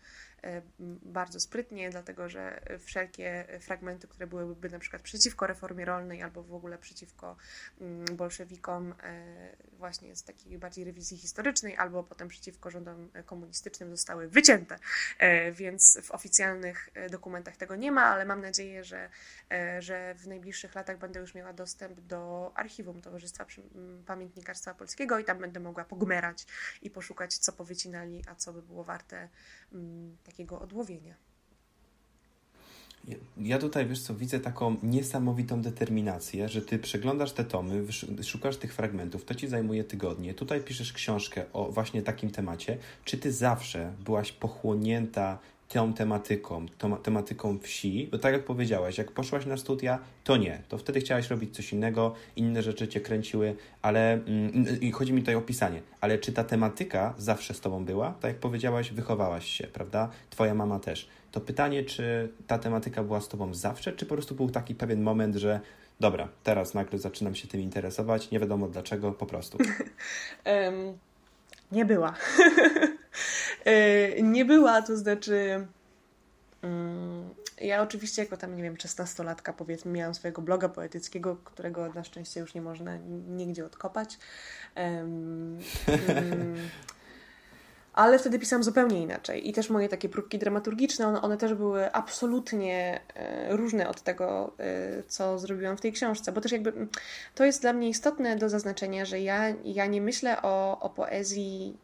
bardzo sprytnie, dlatego że wszelkie fragmenty, które byłyby na przykład przeciwko reformie rolnej albo w ogóle przeciwko mm, bolszewikom, e, właśnie z takiej bardziej rewizji historycznej, albo potem przeciwko rządom komunistycznym zostały wycięte. E, więc w oficjalnych dokumentach tego nie ma, ale mam nadzieję, że, że w najbliższych latach będę już miała dostęp do archiwum Towarzystwa Pamiętnikarstwa Polskiego i tam będę mogła pogmerać i poszukać, co powycinali, a co by było warte Mm, takiego odłowienia. Ja tutaj, wiesz co, widzę taką niesamowitą determinację, że ty przeglądasz te tomy, szukasz tych fragmentów, to ci zajmuje tygodnie. Tutaj piszesz książkę o właśnie takim temacie. Czy ty zawsze byłaś pochłonięta tą tematyką, tą tematyką wsi, bo tak jak powiedziałaś, jak poszłaś na studia, to nie, to wtedy chciałaś robić coś innego, inne rzeczy cię kręciły, ale mm, chodzi mi tutaj o pisanie, ale czy ta tematyka zawsze z tobą była? Tak jak powiedziałaś, wychowałaś się, prawda? Twoja mama też. To pytanie, czy ta tematyka była z tobą zawsze, czy po prostu był taki pewien moment, że dobra, teraz nagle zaczynam się tym interesować, nie wiadomo dlaczego, po prostu. um, nie była. E, nie była, to znaczy. Mm, ja oczywiście jako tam, nie wiem, 16-latka powiedzmy, miałam swojego bloga poetyckiego, którego na szczęście już nie można nigdzie odkopać. Um, um, ale wtedy pisałam zupełnie inaczej. I też moje takie próbki dramaturgiczne, one, one też były absolutnie e, różne od tego, e, co zrobiłam w tej książce, bo też jakby to jest dla mnie istotne do zaznaczenia, że ja, ja nie myślę o, o poezji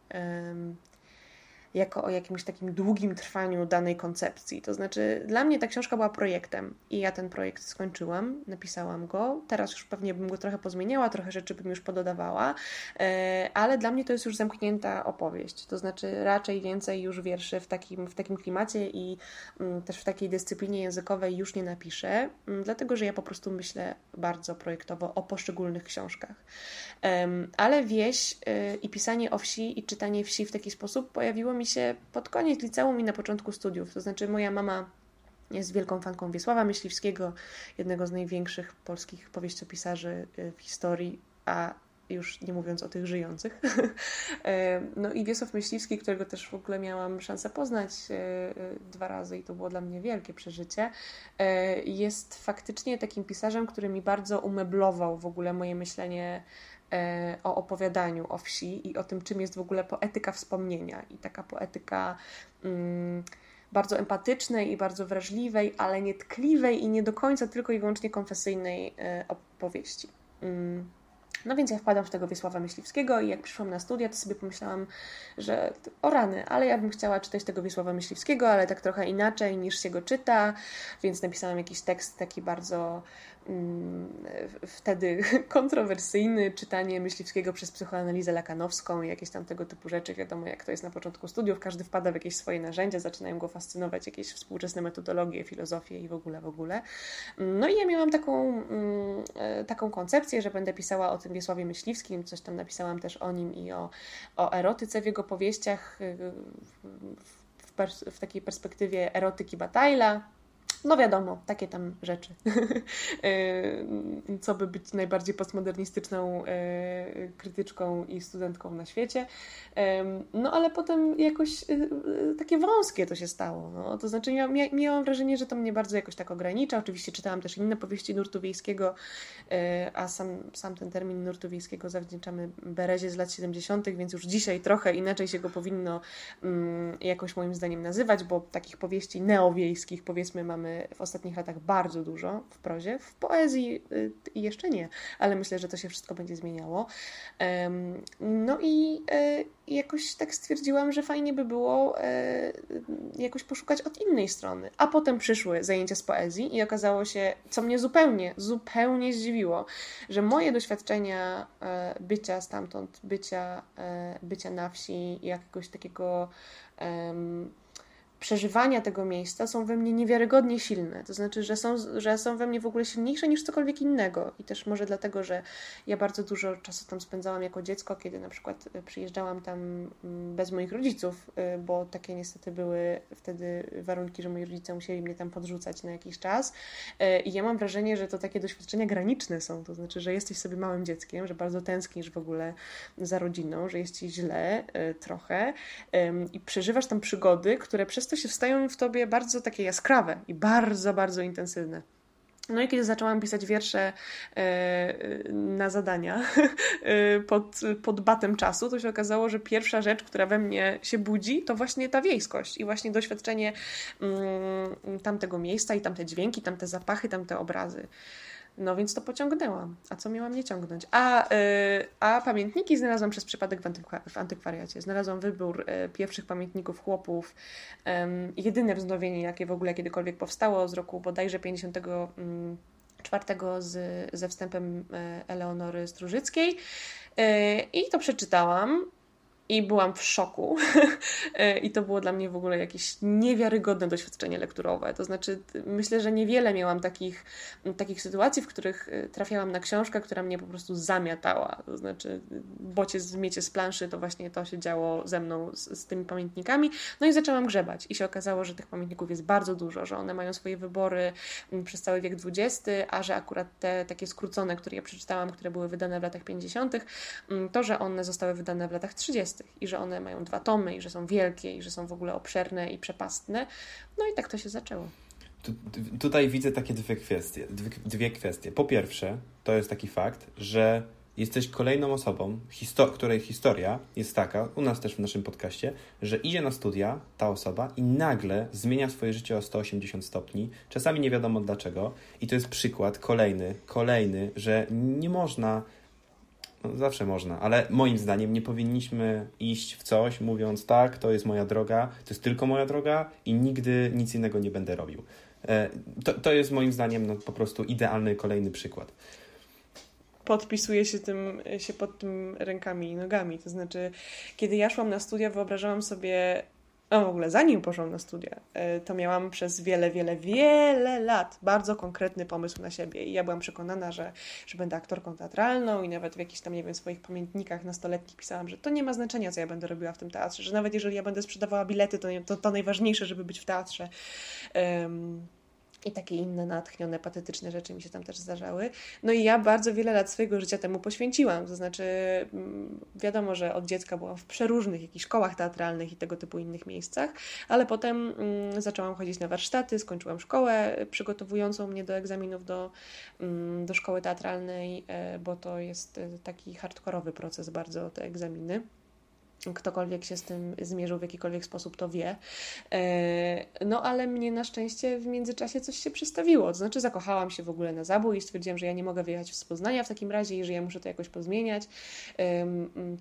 jako o jakimś takim długim trwaniu danej koncepcji. To znaczy, dla mnie ta książka była projektem i ja ten projekt skończyłam, napisałam go. Teraz już pewnie bym go trochę pozmieniała, trochę rzeczy bym już pododawała, e, ale dla mnie to jest już zamknięta opowieść. To znaczy, raczej więcej już wierszy w takim, w takim klimacie i mm, też w takiej dyscyplinie językowej już nie napiszę, mm, dlatego że ja po prostu myślę bardzo projektowo o poszczególnych książkach. Ale wieś y, i pisanie o wsi i czytanie wsi w taki sposób pojawiło mi się pod koniec liceum i na początku studiów. To znaczy, moja mama jest wielką fanką Wiesława Myśliwskiego, jednego z największych polskich powieściopisarzy y, w historii, a już nie mówiąc o tych żyjących. E, no i Wiesław Myśliwski, którego też w ogóle miałam szansę poznać e, e, dwa razy i to było dla mnie wielkie przeżycie, jest faktycznie takim pisarzem, który mi bardzo umeblował w ogóle moje myślenie o opowiadaniu o wsi i o tym, czym jest w ogóle poetyka wspomnienia i taka poetyka. Mm, bardzo empatycznej i bardzo wrażliwej, ale nie tkliwej i nie do końca tylko i wyłącznie konfesyjnej opowieści. Mm. No więc ja wpadłam w tego Wiesława Myśliwskiego i jak przyszłam na studia, to sobie pomyślałam, że o rany, ale ja bym chciała czytać tego Wiesława Myśliwskiego, ale tak trochę inaczej niż się go czyta, więc napisałam jakiś tekst taki bardzo wtedy kontrowersyjny, czytanie Myśliwskiego przez psychoanalizę lakanowską i jakieś tam tego typu rzeczy. Wiadomo, jak to jest na początku studiów, każdy wpada w jakieś swoje narzędzia, zaczynają go fascynować jakieś współczesne metodologie, filozofie i w ogóle, w ogóle. No i ja miałam taką, mm, e, taką koncepcję, że będę pisała o tym Wiesławie Myśliwskim, coś tam napisałam też o nim i o, o erotyce w jego powieściach y, w, w, w takiej perspektywie erotyki Batailla, no wiadomo, takie tam rzeczy. E, co by być najbardziej postmodernistyczną e, krytyczką i studentką na świecie. No ale potem jakoś takie wąskie to się stało. No. To znaczy miałam wrażenie, że to mnie bardzo jakoś tak ogranicza. Oczywiście czytałam też inne powieści nurtu wiejskiego, a sam, sam ten termin nurtu wiejskiego zawdzięczamy Berezie z lat 70., więc już dzisiaj trochę inaczej się go powinno mm, jakoś moim zdaniem nazywać, bo takich powieści neowiejskich powiedzmy mamy w ostatnich latach bardzo dużo w prozie, w poezji y, jeszcze nie, ale myślę, że to się wszystko będzie zmieniało. No i y, jakoś tak stwierdziłam, że fajnie by było y, jakoś poszukać od innej strony. A potem przyszły zajęcia z poezji i okazało się, co mnie zupełnie, zupełnie zdziwiło, że moje doświadczenia bycia stamtąd, bycia, bycia na wsi, jakiegoś takiego przeżywania tego miejsca są we mnie niewiarygodnie silne. To znaczy, że są, że są we mnie w ogóle silniejsze niż cokolwiek innego. I też może dlatego, że ja bardzo dużo czasu tam spędzałam jako dziecko, kiedy na przykład e, przyjeżdżałam tam mm, bez moich rodziców, e, bo takie niestety były wtedy warunki, że moi rodzice musieli mnie tam podrzucać na jakiś czas. E, I ja mam wrażenie, że to takie doświadczenia graniczne są. To znaczy, że jesteś sobie małym dzieckiem, że bardzo tęsknisz w ogóle za rodziną, że jest ci źle trochę i przeżywasz tam przygody, które przez to się wstają w tobie bardzo takie jaskrawe i bardzo, bardzo intensywne. No i kiedy zaczęłam pisać wiersze e, na zadania e, pod, pod batem czasu, to się okazało, że pierwsza rzecz, która we mnie się budzi, to właśnie ta wiejskość i właśnie doświadczenie mm, tamtego miejsca i tamte dźwięki, tamte zapachy, tamte obrazy. No więc to pociągnęłam. A co miałam nie ciągnąć? A, yy, a pamiętniki znalazłam przez przypadek w, antykwa w antykwariacie. Znalazłam wybór yy, pierwszych pamiętników chłopów. Yy, jedyne wznowienie, jakie w ogóle kiedykolwiek powstało z roku bodajże 54 mm, z, ze wstępem e, Eleonory Strużyckiej. E, I to przeczytałam i byłam w szoku. E, I to było dla mnie w ogóle jakieś niewiarygodne doświadczenie lekturowe. To znaczy, myślę, że niewiele miałam takich, takich sytuacji, w których e, trafiałam na książkę, która mnie po prostu zamiatała. To znaczy, bocie zmiecie z planszy, to właśnie to się działo ze mną z, z tymi pamiętnikami. No i zaczęłam grzebać. I się okazało, że tych pamiętników jest bardzo dużo, że one mają swoje wybory przez cały wiek XX, a że akurat te takie skrócone, które ja przeczytałam, które były wydane w latach 50., to, że one zostały wydane w latach 30 i że one mają dwa tomy i że są wielkie i że są w ogóle obszerne i przepastne. No i tak to się zaczęło. Tu, tutaj widzę takie dwie kwestie, dwie, dwie kwestie. Po pierwsze, to jest taki fakt, że jesteś kolejną osobą, której historia jest taka, u nas też w naszym podcaście, że idzie na studia ta osoba i nagle zmienia swoje życie o 180 stopni, czasami nie wiadomo dlaczego. I to jest przykład kolejny, kolejny, że nie można no, zawsze można, ale moim zdaniem nie powinniśmy iść w coś mówiąc tak, to jest moja droga, to jest tylko moja droga i nigdy nic innego nie będę robił. E, to, to jest moim zdaniem no, po prostu idealny kolejny przykład. Podpisuję się, tym, się pod tym rękami i nogami. To znaczy, kiedy ja szłam na studia, wyobrażałam sobie no w ogóle zanim poszłam na studia, e, to miałam przez wiele, wiele, wiele lat bardzo konkretny pomysł na siebie i ja byłam przekonana, że, że będę aktorką teatralną i nawet w jakichś tam, nie wiem, swoich pamiętnikach nastoletnich pisałam, że to nie ma znaczenia, co ja będę robiła w tym teatrze, że nawet jeżeli ja będę sprzedawała bilety, to, to, to najważniejsze, żeby być w teatrze. Um, i takie inne natchnione, patetyczne rzeczy mi się tam też zdarzały. No i ja bardzo wiele lat swojego życia temu poświęciłam. To znaczy, mm, wiadomo, że od dziecka byłam w przeróżnych jakichś szkołach teatralnych i tego typu innych miejscach, ale potem mm, zaczęłam chodzić na warsztaty, skończyłam szkołę przygotowującą mnie do egzaminów do, mm, do szkoły teatralnej, e, bo to jest e, taki hardkorowy proces bardzo, te egzaminy. Ktokolwiek się z tym zmierzył w jakikolwiek sposób, to wie. E, no ale mnie na szczęście w międzyczasie coś się przestawiło. To znaczy zakochałam się w ogóle na zabój i stwierdziłam, że ja nie mogę wyjechać z Poznania w takim razie i że ja muszę to jakoś pozmieniać,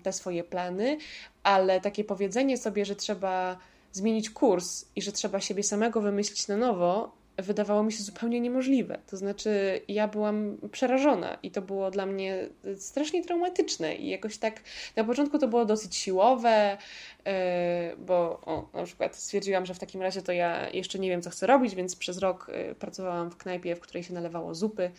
te swoje plany, ale takie powiedzenie sobie, że trzeba zmienić kurs i że trzeba siebie samego wymyślić na nowo, wydawało mi się zupełnie niemożliwe. To znaczy, ja byłam przerażona i to było dla mnie strasznie traumatyczne. I jakoś tak na początku to było dosyć siłowe, yy, bo o, na przykład stwierdziłam, że w takim razie to ja jeszcze nie wiem, co chcę robić, więc przez rok yy, pracowałam w knajpie, w której się nalewało zupy.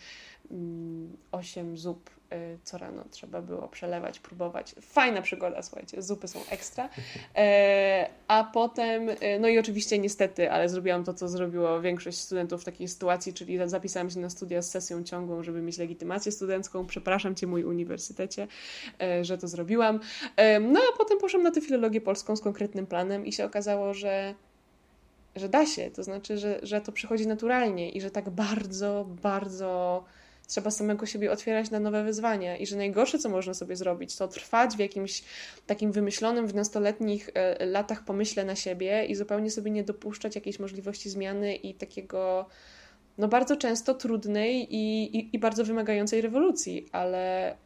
Mm, osiem zup co rano trzeba było przelewać, próbować. Fajna przygoda, słuchajcie, zupy są ekstra. E, a potem, y, no i oczywiście niestety, ale zrobiłam to, co zrobiło większość studentów w takiej sytuacji, czyli zapisałam się na studia z sesją ciągłą, żeby mieć legitymację studencką. Przepraszam Cię, mój uniwersytecie, e, że to zrobiłam. E, no a potem poszłam na tę filologię polską z konkretnym planem i się okazało, że że da się, to znaczy, że, że to przychodzi naturalnie i że tak bardzo, bardzo trzeba samego siebie otwierać na nowe wyzwania i że najgorsze, co można sobie zrobić, to trwać w jakimś takim wymyślonym w nastoletnich e, latach pomyśle na siebie i zupełnie sobie nie dopuszczać jakiejś możliwości zmiany i takiego no bardzo często trudnej i, i, i, bardzo wymagającej rewolucji, ale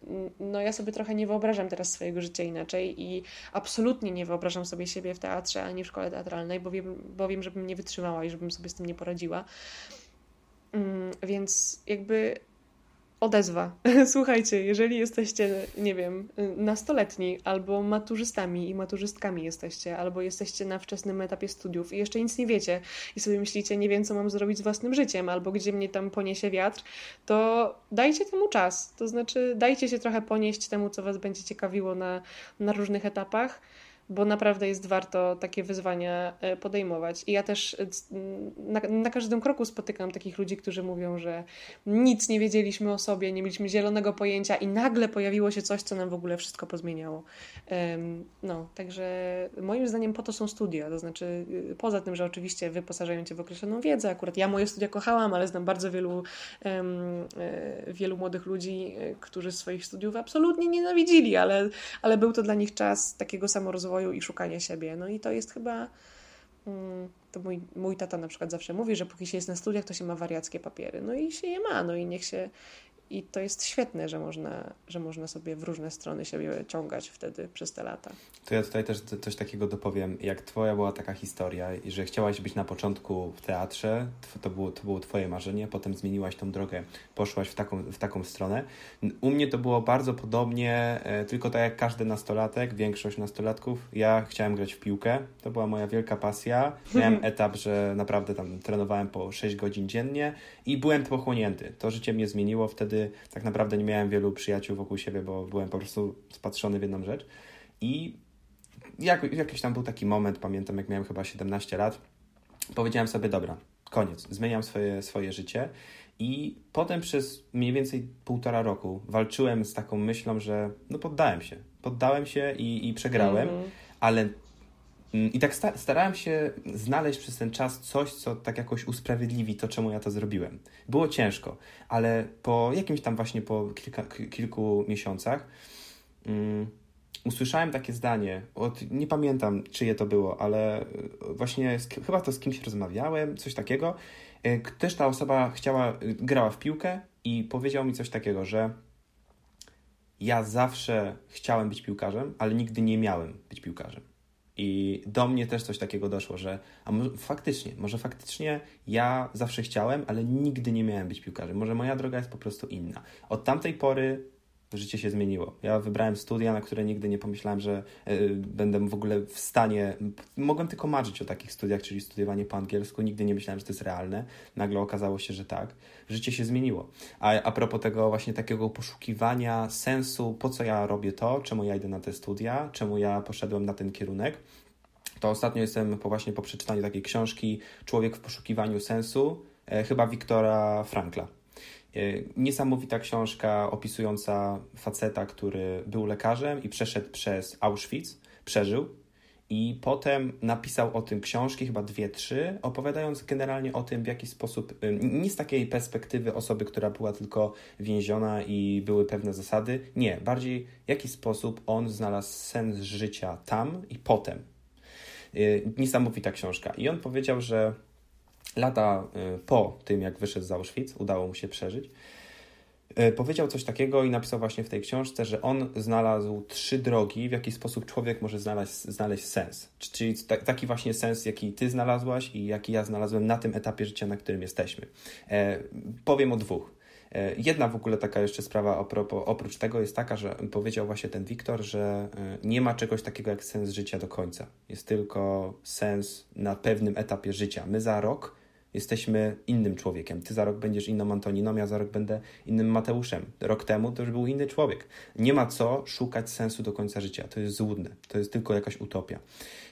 no ja sobie trochę nie wyobrażam teraz swojego życia inaczej i absolutnie nie wyobrażam sobie siebie w teatrze ani w szkole teatralnej, bo wiem, bo wiem żebym nie wytrzymała i żebym sobie z tym nie poradziła. Mm, więc jakby odezwa. Słuchajcie, jeżeli jesteście, nie wiem, nastoletni, albo maturzystami i maturzystkami jesteście, albo jesteście na wczesnym etapie studiów i jeszcze nic nie wiecie i sobie myślicie, nie wiem, co mam zrobić z własnym życiem, albo gdzie mnie tam poniesie wiatr, to dajcie temu czas. To znaczy, dajcie się trochę ponieść temu, co was będzie ciekawiło na, na różnych etapach bo naprawdę jest warto takie wyzwania e, podejmować. I ja też e, na, na, każdym kroku spotykam takich ludzi, którzy mówią, że nic nie wiedzieliśmy o sobie, nie mieliśmy zielonego pojęcia i nagle pojawiło się coś, co nam w ogóle wszystko pozmieniało. No, także moim zdaniem po to są studia, to znaczy y, poza tym, że oczywiście wyposażają cię w określoną wiedzę, akurat ja moje studia kochałam, ale znam bardzo wielu, e, wielu młodych ludzi, którzy swoich studiów absolutnie nienawidzili, ale, ale był to dla nich czas takiego samorozwoju, rozwoju i szukania siebie. No i to jest chyba. Mm, to mój, mój tata na przykład zawsze mówi, że póki się jest na studiach, to się ma wariackie papiery. No i się je ma, no i niech się, i to jest świetne, że można, że można sobie w różne strony siebie ciągać wtedy przez te lata. To ja tutaj też coś takiego dopowiem. Jak twoja była taka historia że chciałaś być na początku w teatrze, to było, to było twoje marzenie, potem zmieniłaś tą drogę, poszłaś w taką, w taką stronę. U mnie to było bardzo podobnie, e, tylko tak jak każdy nastolatek, większość nastolatków, ja chciałem grać w piłkę. To była moja wielka pasja. Miałem etap, że naprawdę tam trenowałem po 6 godzin dziennie i byłem pochłonięty. To życie mnie zmieniło wtedy tak naprawdę nie miałem wielu przyjaciół wokół siebie, bo byłem po prostu spatrzony w jedną rzecz. I jak, jakiś tam był taki moment, pamiętam jak miałem chyba 17 lat, powiedziałem sobie, dobra, koniec, zmieniam swoje, swoje życie. I potem przez mniej więcej półtora roku walczyłem z taką myślą, że no poddałem się. Poddałem się i, i przegrałem, mm -hmm. ale I tak starałem się znaleźć przez ten czas coś, co tak jakoś usprawiedliwi to, czemu ja to zrobiłem. Było ciężko, ale po jakimś tam właśnie po kilka, kilku miesiącach um, usłyszałem takie zdanie, od, nie pamiętam czyje to było, ale e, właśnie z, chyba to z kimś rozmawiałem, coś takiego. E, też ta osoba chciała, e, grała w piłkę i powiedział mi coś takiego, że ja zawsze chciałem być piłkarzem, ale nigdy nie miałem być piłkarzem. I do mnie też coś takiego doszło, że a faktycznie, może faktycznie ja zawsze chciałem, ale nigdy nie miałem być piłkarzem. Może moja droga jest po prostu inna. Od tamtej pory życie się zmieniło. Ja wybrałem studia, na które nigdy nie pomyślałem, że y, będę w ogóle w stanie. Mogłem tylko marzyć o takich studiach, czyli studiowanie po angielsku. Nigdy nie myślałem, że to jest realne. Nagle okazało się, że tak. Życie się zmieniło. A, a propos tego właśnie takiego poszukiwania sensu, po co ja robię to, czemu ja idę na te studia, czemu ja poszedłem na ten kierunek, to ostatnio jestem po właśnie po przeczytaniu takiej książki Człowiek w poszukiwaniu sensu, e, chyba Wiktora Frankla. E, niesamowita książka opisująca faceta, który był lekarzem i przeszedł przez Auschwitz, przeżył I potem napisał o tym książki, chyba dwie, trzy, opowiadając generalnie o tym, w jaki sposób, nie z takiej perspektywy osoby, która była tylko więziona i były pewne zasady, nie, bardziej w jaki sposób on znalazł sens życia tam i potem. Y, niesamowita książka. I on powiedział, że lata y, po tym, jak wyszedł z Auschwitz, udało mu się przeżyć, y, powiedział coś takiego i napisał właśnie w tej książce, że on znalazł trzy drogi, w jaki sposób człowiek może znaleźć, znaleźć sens. Czyli taki właśnie sens, jaki ty znalazłaś i jaki ja znalazłem na tym etapie życia, na którym jesteśmy. E, powiem o dwóch. E, jedna w ogóle taka jeszcze sprawa oprócz tego jest taka, że powiedział właśnie ten Wiktor, że e, nie ma czegoś takiego jak sens życia do końca. Jest tylko sens na pewnym etapie życia. My za rok jesteśmy innym człowiekiem. Ty za rok będziesz inną Antoniną, ja za rok będę innym Mateuszem. Rok temu to już był inny człowiek. Nie ma co szukać sensu do końca życia. To jest złudne. To jest tylko jakaś utopia.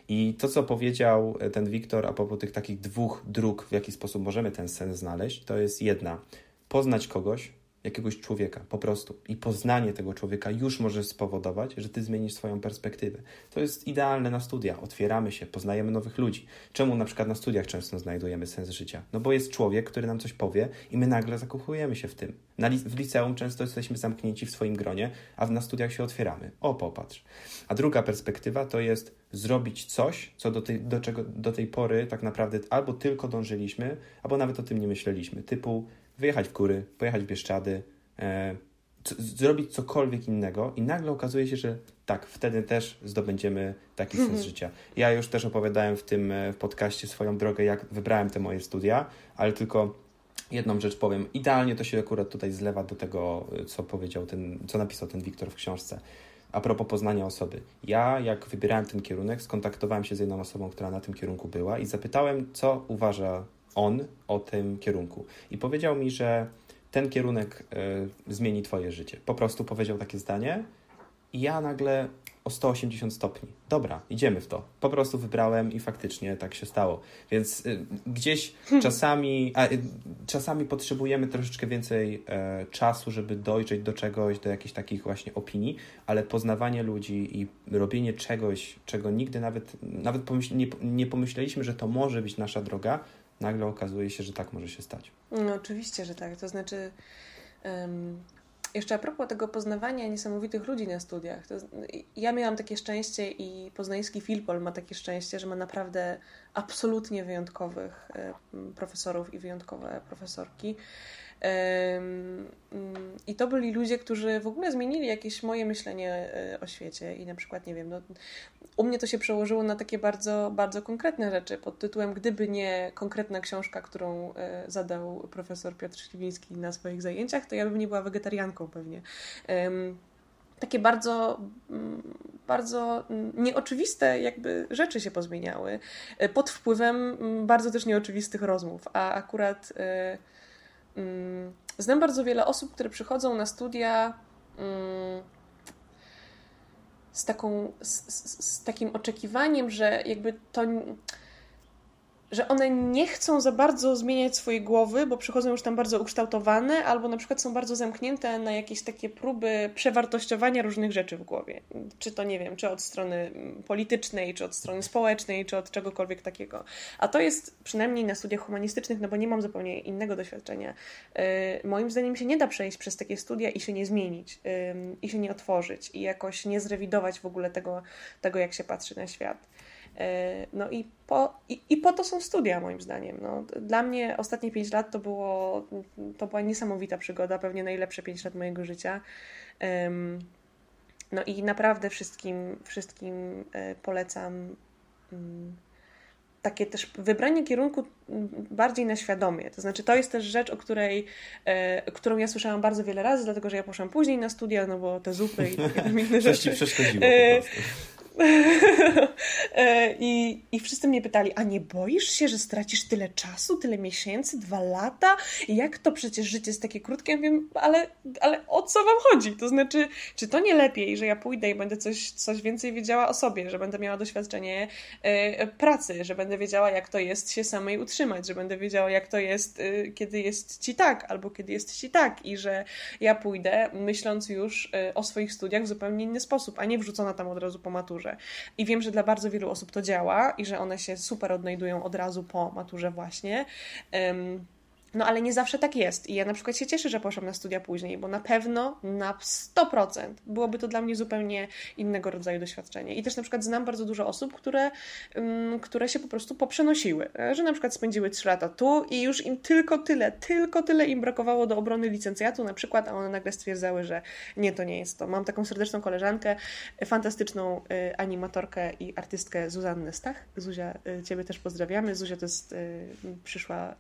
I to, co powiedział e, ten Wiktor a propos tych takich dwóch dróg, w jaki sposób możemy ten sens znaleźć, to jest jedna poznać kogoś, jakiegoś człowieka, po prostu. I poznanie tego człowieka już może spowodować, że ty zmienisz swoją perspektywę. To jest idealne na studiach. Otwieramy się, poznajemy nowych ludzi. Czemu na przykład na studiach często znajdujemy sens życia? No bo jest człowiek, który nam coś powie i my nagle zakochujemy się w tym. Li w liceum często jesteśmy zamknięci w swoim gronie, a na studiach się otwieramy. O, popatrz. A druga perspektywa to jest zrobić coś, co do tej, do czego do tej pory tak naprawdę albo tylko dążyliśmy, albo nawet o tym nie myśleliśmy. Typu wyjechać w góry, pojechać w Bieszczady, e, zrobić cokolwiek innego i nagle okazuje się, że tak, wtedy też zdobędziemy taki sens mhm. życia. Ja już też opowiadałem w tym e, w podcaście swoją drogę, jak wybrałem te moje studia, ale tylko jedną rzecz powiem. Idealnie to się akurat tutaj zlewa do tego, co powiedział ten, co napisał ten Wiktor w książce. A propos poznania osoby. Ja, jak wybierałem ten kierunek, skontaktowałem się z jedną osobą, która na tym kierunku była i zapytałem, co uważa on o tym kierunku. I powiedział mi, że ten kierunek y, zmieni Twoje życie. Po prostu powiedział takie zdanie, i ja nagle o 180 stopni. Dobra, idziemy w to. Po prostu wybrałem i faktycznie tak się stało. Więc y, gdzieś hmm. czasami, a, y, czasami potrzebujemy troszeczkę więcej e, czasu, żeby dojrzeć do czegoś, do jakichś takich właśnie opinii, ale poznawanie ludzi i robienie czegoś, czego nigdy nawet, nawet pomyśl, nie, nie pomyśleliśmy, że to może być nasza droga, nagle okazuje się, że tak może się stać. No, oczywiście, że tak. To znaczy, um, jeszcze a propos tego poznawania niesamowitych ludzi na studiach. To, ja miałam takie szczęście i poznański Filpol ma takie szczęście, że ma naprawdę absolutnie wyjątkowych profesorów i wyjątkowe profesorki. I to byli ludzie, którzy w ogóle zmienili jakieś moje myślenie e, o świecie. I na przykład, nie wiem, no, u mnie to się przełożyło na takie bardzo, bardzo konkretne rzeczy pod tytułem Gdyby nie konkretna książka, którą e, zadał profesor Piotr Śliwiński na swoich zajęciach, to ja bym nie była wegetarianką pewnie takie bardzo, mm, bardzo nieoczywiste jakby rzeczy się pozmieniały e, pod wpływem mm, bardzo też nieoczywistych rozmów, a akurat Mm, znam bardzo wiele osób, które przychodzą na studia mm, z, taką, z, z, takim oczekiwaniem, że jakby to że one nie chcą za bardzo zmieniać swojej głowy, bo przychodzą już tam bardzo ukształtowane, albo na przykład są bardzo zamknięte na jakieś takie próby przewartościowania różnych rzeczy w głowie. Czy to nie wiem, czy od strony politycznej, czy od strony społecznej, czy od czegokolwiek takiego. A to jest przynajmniej na studiach humanistycznych, no bo nie mam zupełnie innego doświadczenia. Yy, moim zdaniem się nie da przejść przez takie studia i się nie zmienić, i się nie otworzyć, i jakoś nie zrewidować w ogóle tego, tego jak się patrzy na świat. E, no i po, i, i, po to są studia, moim zdaniem. No, dla mnie ostatnie 5 lat to, było, to była niesamowita przygoda, pewnie najlepsze 5 lat mojego życia. No i naprawdę wszystkim, wszystkim e, polecam mm, takie też wybranie kierunku bardziej na świadomie. To znaczy, to jest też rzecz, o której, e, którą ja słyszałam bardzo wiele razy, dlatego że ja poszłam później na studia, no bo te zupy i inne rzeczy. Coś ci przeszkodziło po prostu. E, I, I wszyscy mnie pytali, a nie boisz się, że stracisz tyle czasu, tyle miesięcy, dwa lata? Jak to przecież życie jest takie krótkie? Ja wiem, ale, ale o co wam chodzi? To znaczy, czy to nie lepiej, że ja pójdę i będę coś, coś więcej wiedziała o sobie, że będę miała doświadczenie e, pracy, że będę wiedziała, jak to jest się samej utrzymać, że będę wiedziała, jak to jest, e, kiedy jest ci tak, albo kiedy jest ci tak i że ja pójdę myśląc już o swoich studiach w zupełnie inny sposób, a nie wrzucona tam od razu po maturze maturze. I wiem, że dla bardzo wielu osób to działa i że one się super odnajdują od razu po maturze właśnie. Um, no ale nie zawsze tak jest. I ja na przykład się cieszę, że poszłam na studia później, bo na pewno na 100% byłoby to dla mnie zupełnie innego rodzaju doświadczenie. I też na przykład znam bardzo dużo osób, które, um, które się po prostu poprzenosiły, że na przykład spędziły 3 lata tu i już im tylko tyle, tylko tyle im brakowało do obrony licencjatu na przykład, a one nagle stwierdzały, że nie, to nie jest to. Mam taką serdeczną koleżankę, fantastyczną y, animatorkę i artystkę Zuzannę Stach. Zuzia, y, Ciebie też pozdrawiamy. Zuzia to jest y, przyszła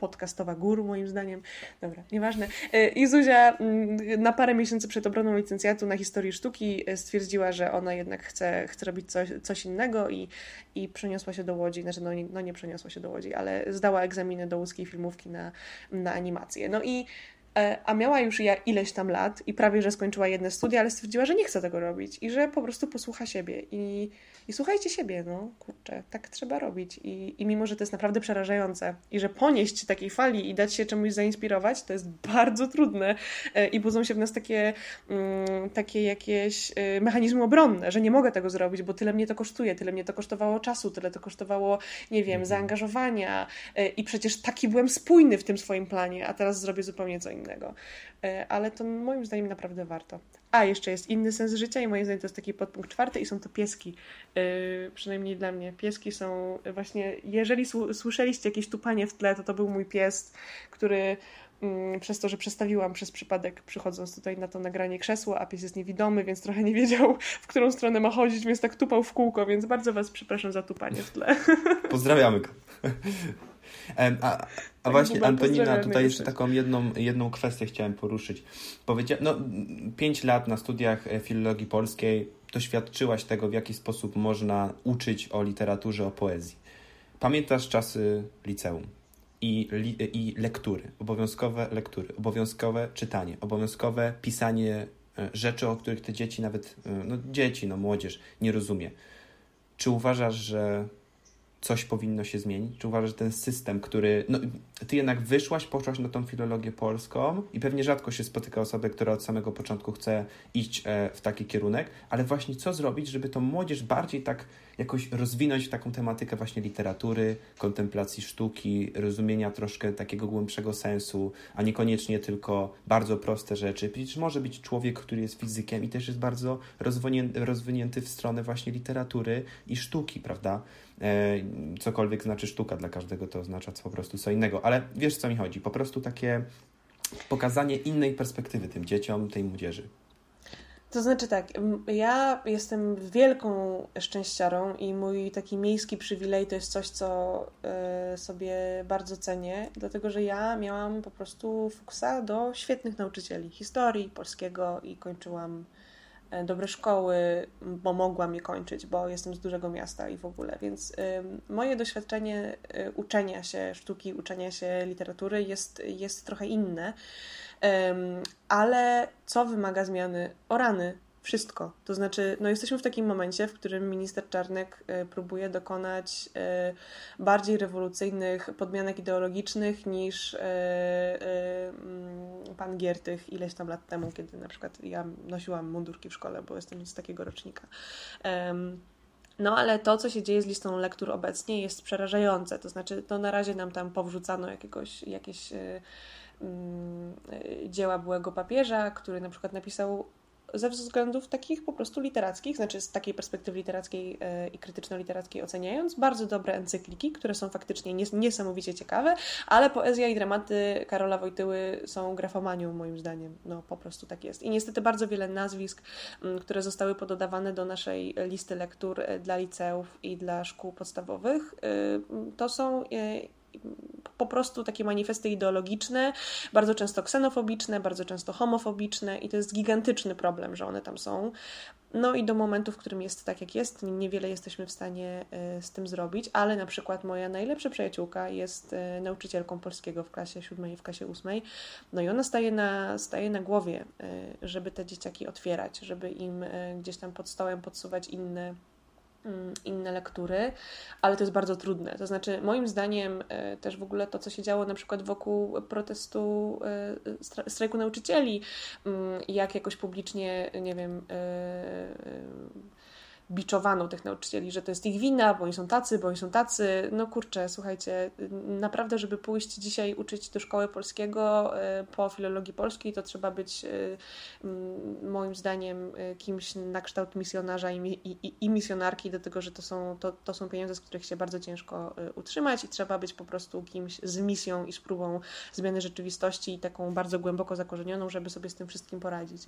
podcastowa guru, moim zdaniem. Dobra, nieważne. E, I Zuzia mm, na parę miesięcy przed obroną licencjatu na historii sztuki e, stwierdziła, że ona jednak chce, chce robić coś, coś innego i, i przeniosła się do Łodzi. Znaczy, no no nie przeniosła się do Łodzi, ale zdała egzaminy do łódzkiej filmówki na, na animację. No i a miała już ja ileś tam lat i prawie, że skończyła jedne studia, ale stwierdziła, że nie chce tego robić i że po prostu posłucha siebie. I i słuchajcie siebie, no kurczę, tak trzeba robić. I, I mimo, że to jest naprawdę przerażające i że ponieść takiej fali i dać się czemuś zainspirować, to jest bardzo trudne e, i budzą się w nas takie, mm, takie jakieś e, mechanizmy obronne, że nie mogę tego zrobić, bo tyle mnie to kosztuje, tyle mnie to kosztowało czasu, tyle to kosztowało, nie wiem, mhm. zaangażowania e, i przecież taki byłem spójny w tym swoim planie, a teraz zrobię zupełnie co innego. Ale to moim zdaniem naprawdę warto. A, jeszcze jest inny sens życia i moim zdaniem to jest taki podpunkt czwarty i są to pieski. Yy, przynajmniej dla mnie. Pieski są właśnie, jeżeli słyszeliście jakieś tupanie w tle, to to był mój pies, który yy, przez to, że przestawiłam przez przypadek przychodząc tutaj na to nagranie krzesło, a pies jest niewidomy, więc trochę nie wiedział, w którą stronę ma chodzić, więc tak tupał w kółko, więc bardzo Was przepraszam za tupanie w tle. Pozdrawiamy go. A, a właśnie, Antonina, tutaj jeszcze taką jedną, jedną kwestię chciałem poruszyć. Powiedziałem, no, pięć lat na studiach e, filologii polskiej doświadczyłaś tego, w jaki sposób można uczyć o literaturze, o poezji. Pamiętasz czasy liceum i, li, i lektury, obowiązkowe lektury, obowiązkowe czytanie, obowiązkowe pisanie e, rzeczy, o których te dzieci nawet, e, no dzieci, no młodzież nie rozumie. Czy uważasz, że coś powinno się zmienić? Czy uważasz, że ten system, który. No, ty jednak wyszłaś, poszłaś na tą filologię polską i pewnie rzadko się spotyka osobę, która od samego początku chce iść e, w taki kierunek, ale właśnie co zrobić, żeby tą młodzież bardziej tak jakoś rozwinąć w taką tematykę właśnie literatury, kontemplacji sztuki, rozumienia troszkę takiego głębszego sensu, a niekoniecznie tylko bardzo proste rzeczy. Przecież może być człowiek, który jest fizykiem i też jest bardzo rozwinięty w stronę właśnie literatury i sztuki, prawda? E, cokolwiek znaczy sztuka dla każdego, to oznacza po prostu co innego. Ale wiesz, co mi chodzi? Po prostu takie pokazanie innej perspektywy tym dzieciom, tej młodzieży. To znaczy tak, ja jestem wielką szczęściarą i mój taki miejski przywilej to jest coś, co y, sobie bardzo cenię, dlatego że ja miałam po prostu fuksa do świetnych nauczycieli historii, polskiego i kończyłam E, dobre szkoły, bo mogłam je kończyć, bo jestem z dużego miasta i w ogóle. Więc moje doświadczenie y, uczenia się sztuki, uczenia się literatury jest, jest trochę inne. Ale co wymaga zmiany? O rany, wszystko. To znaczy, no jesteśmy w takim momencie, w którym minister Czarnek y, próbuje dokonać y, bardziej rewolucyjnych podmianek ideologicznych niż y, mm, pan Giertych ileś tam lat temu, kiedy na przykład ja nosiłam mundurki w szkole, bo jestem z takiego rocznika. No ale to, co się dzieje z listą lektur obecnie jest przerażające. To znaczy, to na razie nam tam powrzucano jakiegoś, jakieś mm, dzieła byłego papieża, który na przykład napisał ze względów takich po prostu literackich, znaczy z takiej perspektywy literackiej e, i krytyczno-literackiej oceniając, bardzo dobre encykliki, które są faktycznie niesamowicie ciekawe, ale poezja i dramaty Karola Wojtyły są grafomanią moim zdaniem. No po prostu tak jest. I niestety bardzo wiele nazwisk, które zostały pododawane do naszej listy lektur e, dla liceów i dla szkół podstawowych, e, to są po prostu takie manifesty ideologiczne, bardzo często ksenofobiczne, bardzo często homofobiczne i to jest gigantyczny problem, że one tam są. No i do momentu, w którym jest tak, jak jest, niewiele jesteśmy w stanie y, z tym zrobić, ale na przykład moja najlepsza przyjaciółka jest y, nauczycielką polskiego w klasie siódmej i w klasie ósmej, no i ona staje na, staje na głowie, y, żeby te dzieciaki otwierać, żeby im gdzieś tam pod stołem podsuwać inne inne lektury, ale to jest bardzo trudne. To znaczy, moim zdaniem, e, też w ogóle to, co się działo na przykład wokół protestu e, strajku nauczycieli, mm, jak jakoś publicznie, nie wiem, e, biczowano tych nauczycieli, że to jest ich wina, bo oni są tacy, bo oni są tacy. No kurczę, słuchajcie, naprawdę, żeby pójść dzisiaj uczyć do szkoły polskiego e, po filologii polskiej, to trzeba być e, moim zdaniem e, kimś na kształt misjonarza i, i, i misjonarki, dlatego że to są, to, to są pieniądze, z których się bardzo ciężko utrzymać i trzeba być po prostu kimś z misją i z próbą zmiany rzeczywistości i taką bardzo głęboko zakorzenioną, żeby sobie z tym wszystkim poradzić.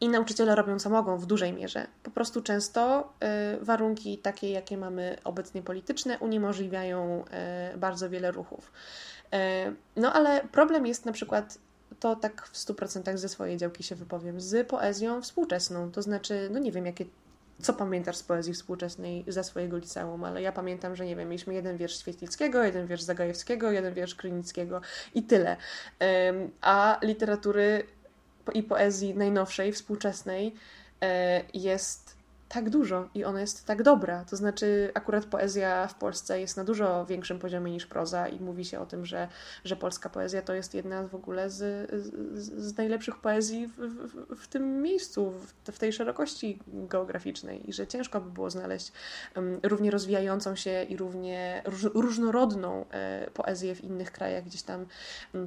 I nauczyciele robią co mogą w dużej mierze. Po prostu często y, warunki takie, jakie mamy obecnie polityczne, uniemożliwiają y, bardzo wiele ruchów. Y, no ale problem jest na przykład to tak w 100% ze swojej działki się wypowiem, z poezją współczesną. To znaczy, no nie wiem, jakie, co pamiętasz z poezji współczesnej ze swojego liceum, ale ja pamiętam, że nie wiem, mieliśmy jeden wiersz Świetlickiego, jeden wiersz Zagajewskiego, jeden wiersz Krynickiego i tyle. A literatury i poezji najnowszej, współczesnej e, jest tak dużo i ona jest tak dobra. To znaczy, akurat poezja w Polsce jest na dużo większym poziomie niż proza i mówi się o tym, że, że polska poezja to jest jedna w ogóle z, z, z najlepszych poezji w, w, w, tym miejscu, w, w tej szerokości geograficznej i że ciężko by było znaleźć um, równie rozwijającą się i równie róż, różnorodną e, poezję w innych krajach gdzieś tam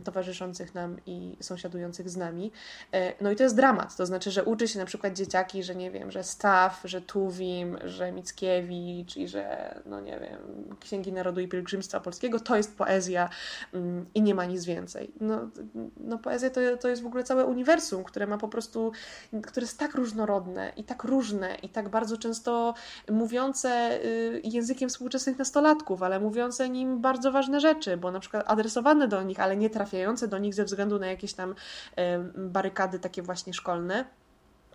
towarzyszących nam i sąsiadujących z nami. E, no i to jest dramat. To znaczy, że uczy się na przykład dzieciaki, że nie wiem, że Staw, że Tuwim, że Mickiewicz i że, no nie wiem, Księgi Narodu i Pielgrzymstwa Polskiego to jest poezja mm, i nie ma nic więcej. No, no poezja to, to jest w ogóle całe uniwersum, które ma po prostu, które jest tak różnorodne i tak różne i tak bardzo często mówiące y, językiem współczesnych nastolatków, ale mówiące nim bardzo ważne rzeczy, bo na przykład adresowane do nich, ale nie trafiające do nich ze względu na jakieś tam barykady takie właśnie szkolne.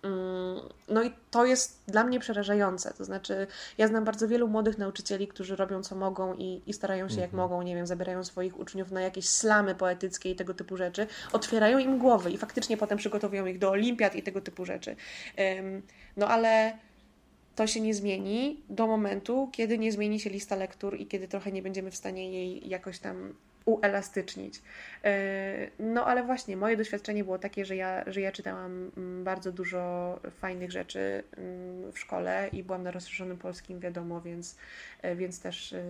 Mm, no i to jest dla mnie przerażające. To znaczy, ja znam bardzo wielu młodych nauczycieli, którzy robią co mogą i, i starają się mhm. jak mogą, nie wiem, zabierają swoich uczniów na jakieś slamy poetyckie i tego typu rzeczy, otwierają im głowy i faktycznie potem przygotowują ich do olimpiad i tego typu rzeczy. No ale to się nie zmieni do momentu, kiedy nie zmieni się lista lektur i kiedy trochę nie będziemy w stanie jej jakoś tam uelastycznić. E, no ale właśnie, moje doświadczenie było takie, że ja, że ja czytałam mm, bardzo dużo fajnych rzeczy mm, w szkole i byłam na rozszerzonym polskim, wiadomo, więc, e, więc też e,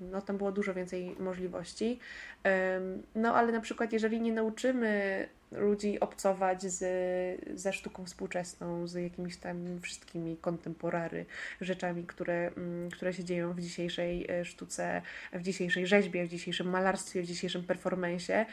no, tam było dużo więcej możliwości. No ale na przykład, jeżeli nie nauczymy ludzi obcować z, ze sztuką współczesną, z jakimiś tam wszystkimi kontemporary rzeczami, które, mm, które się dzieją w dzisiejszej e, sztuce, w dzisiejszej rzeźbie, w dzisiejszym malarstwie, w dzisiejszym performensie.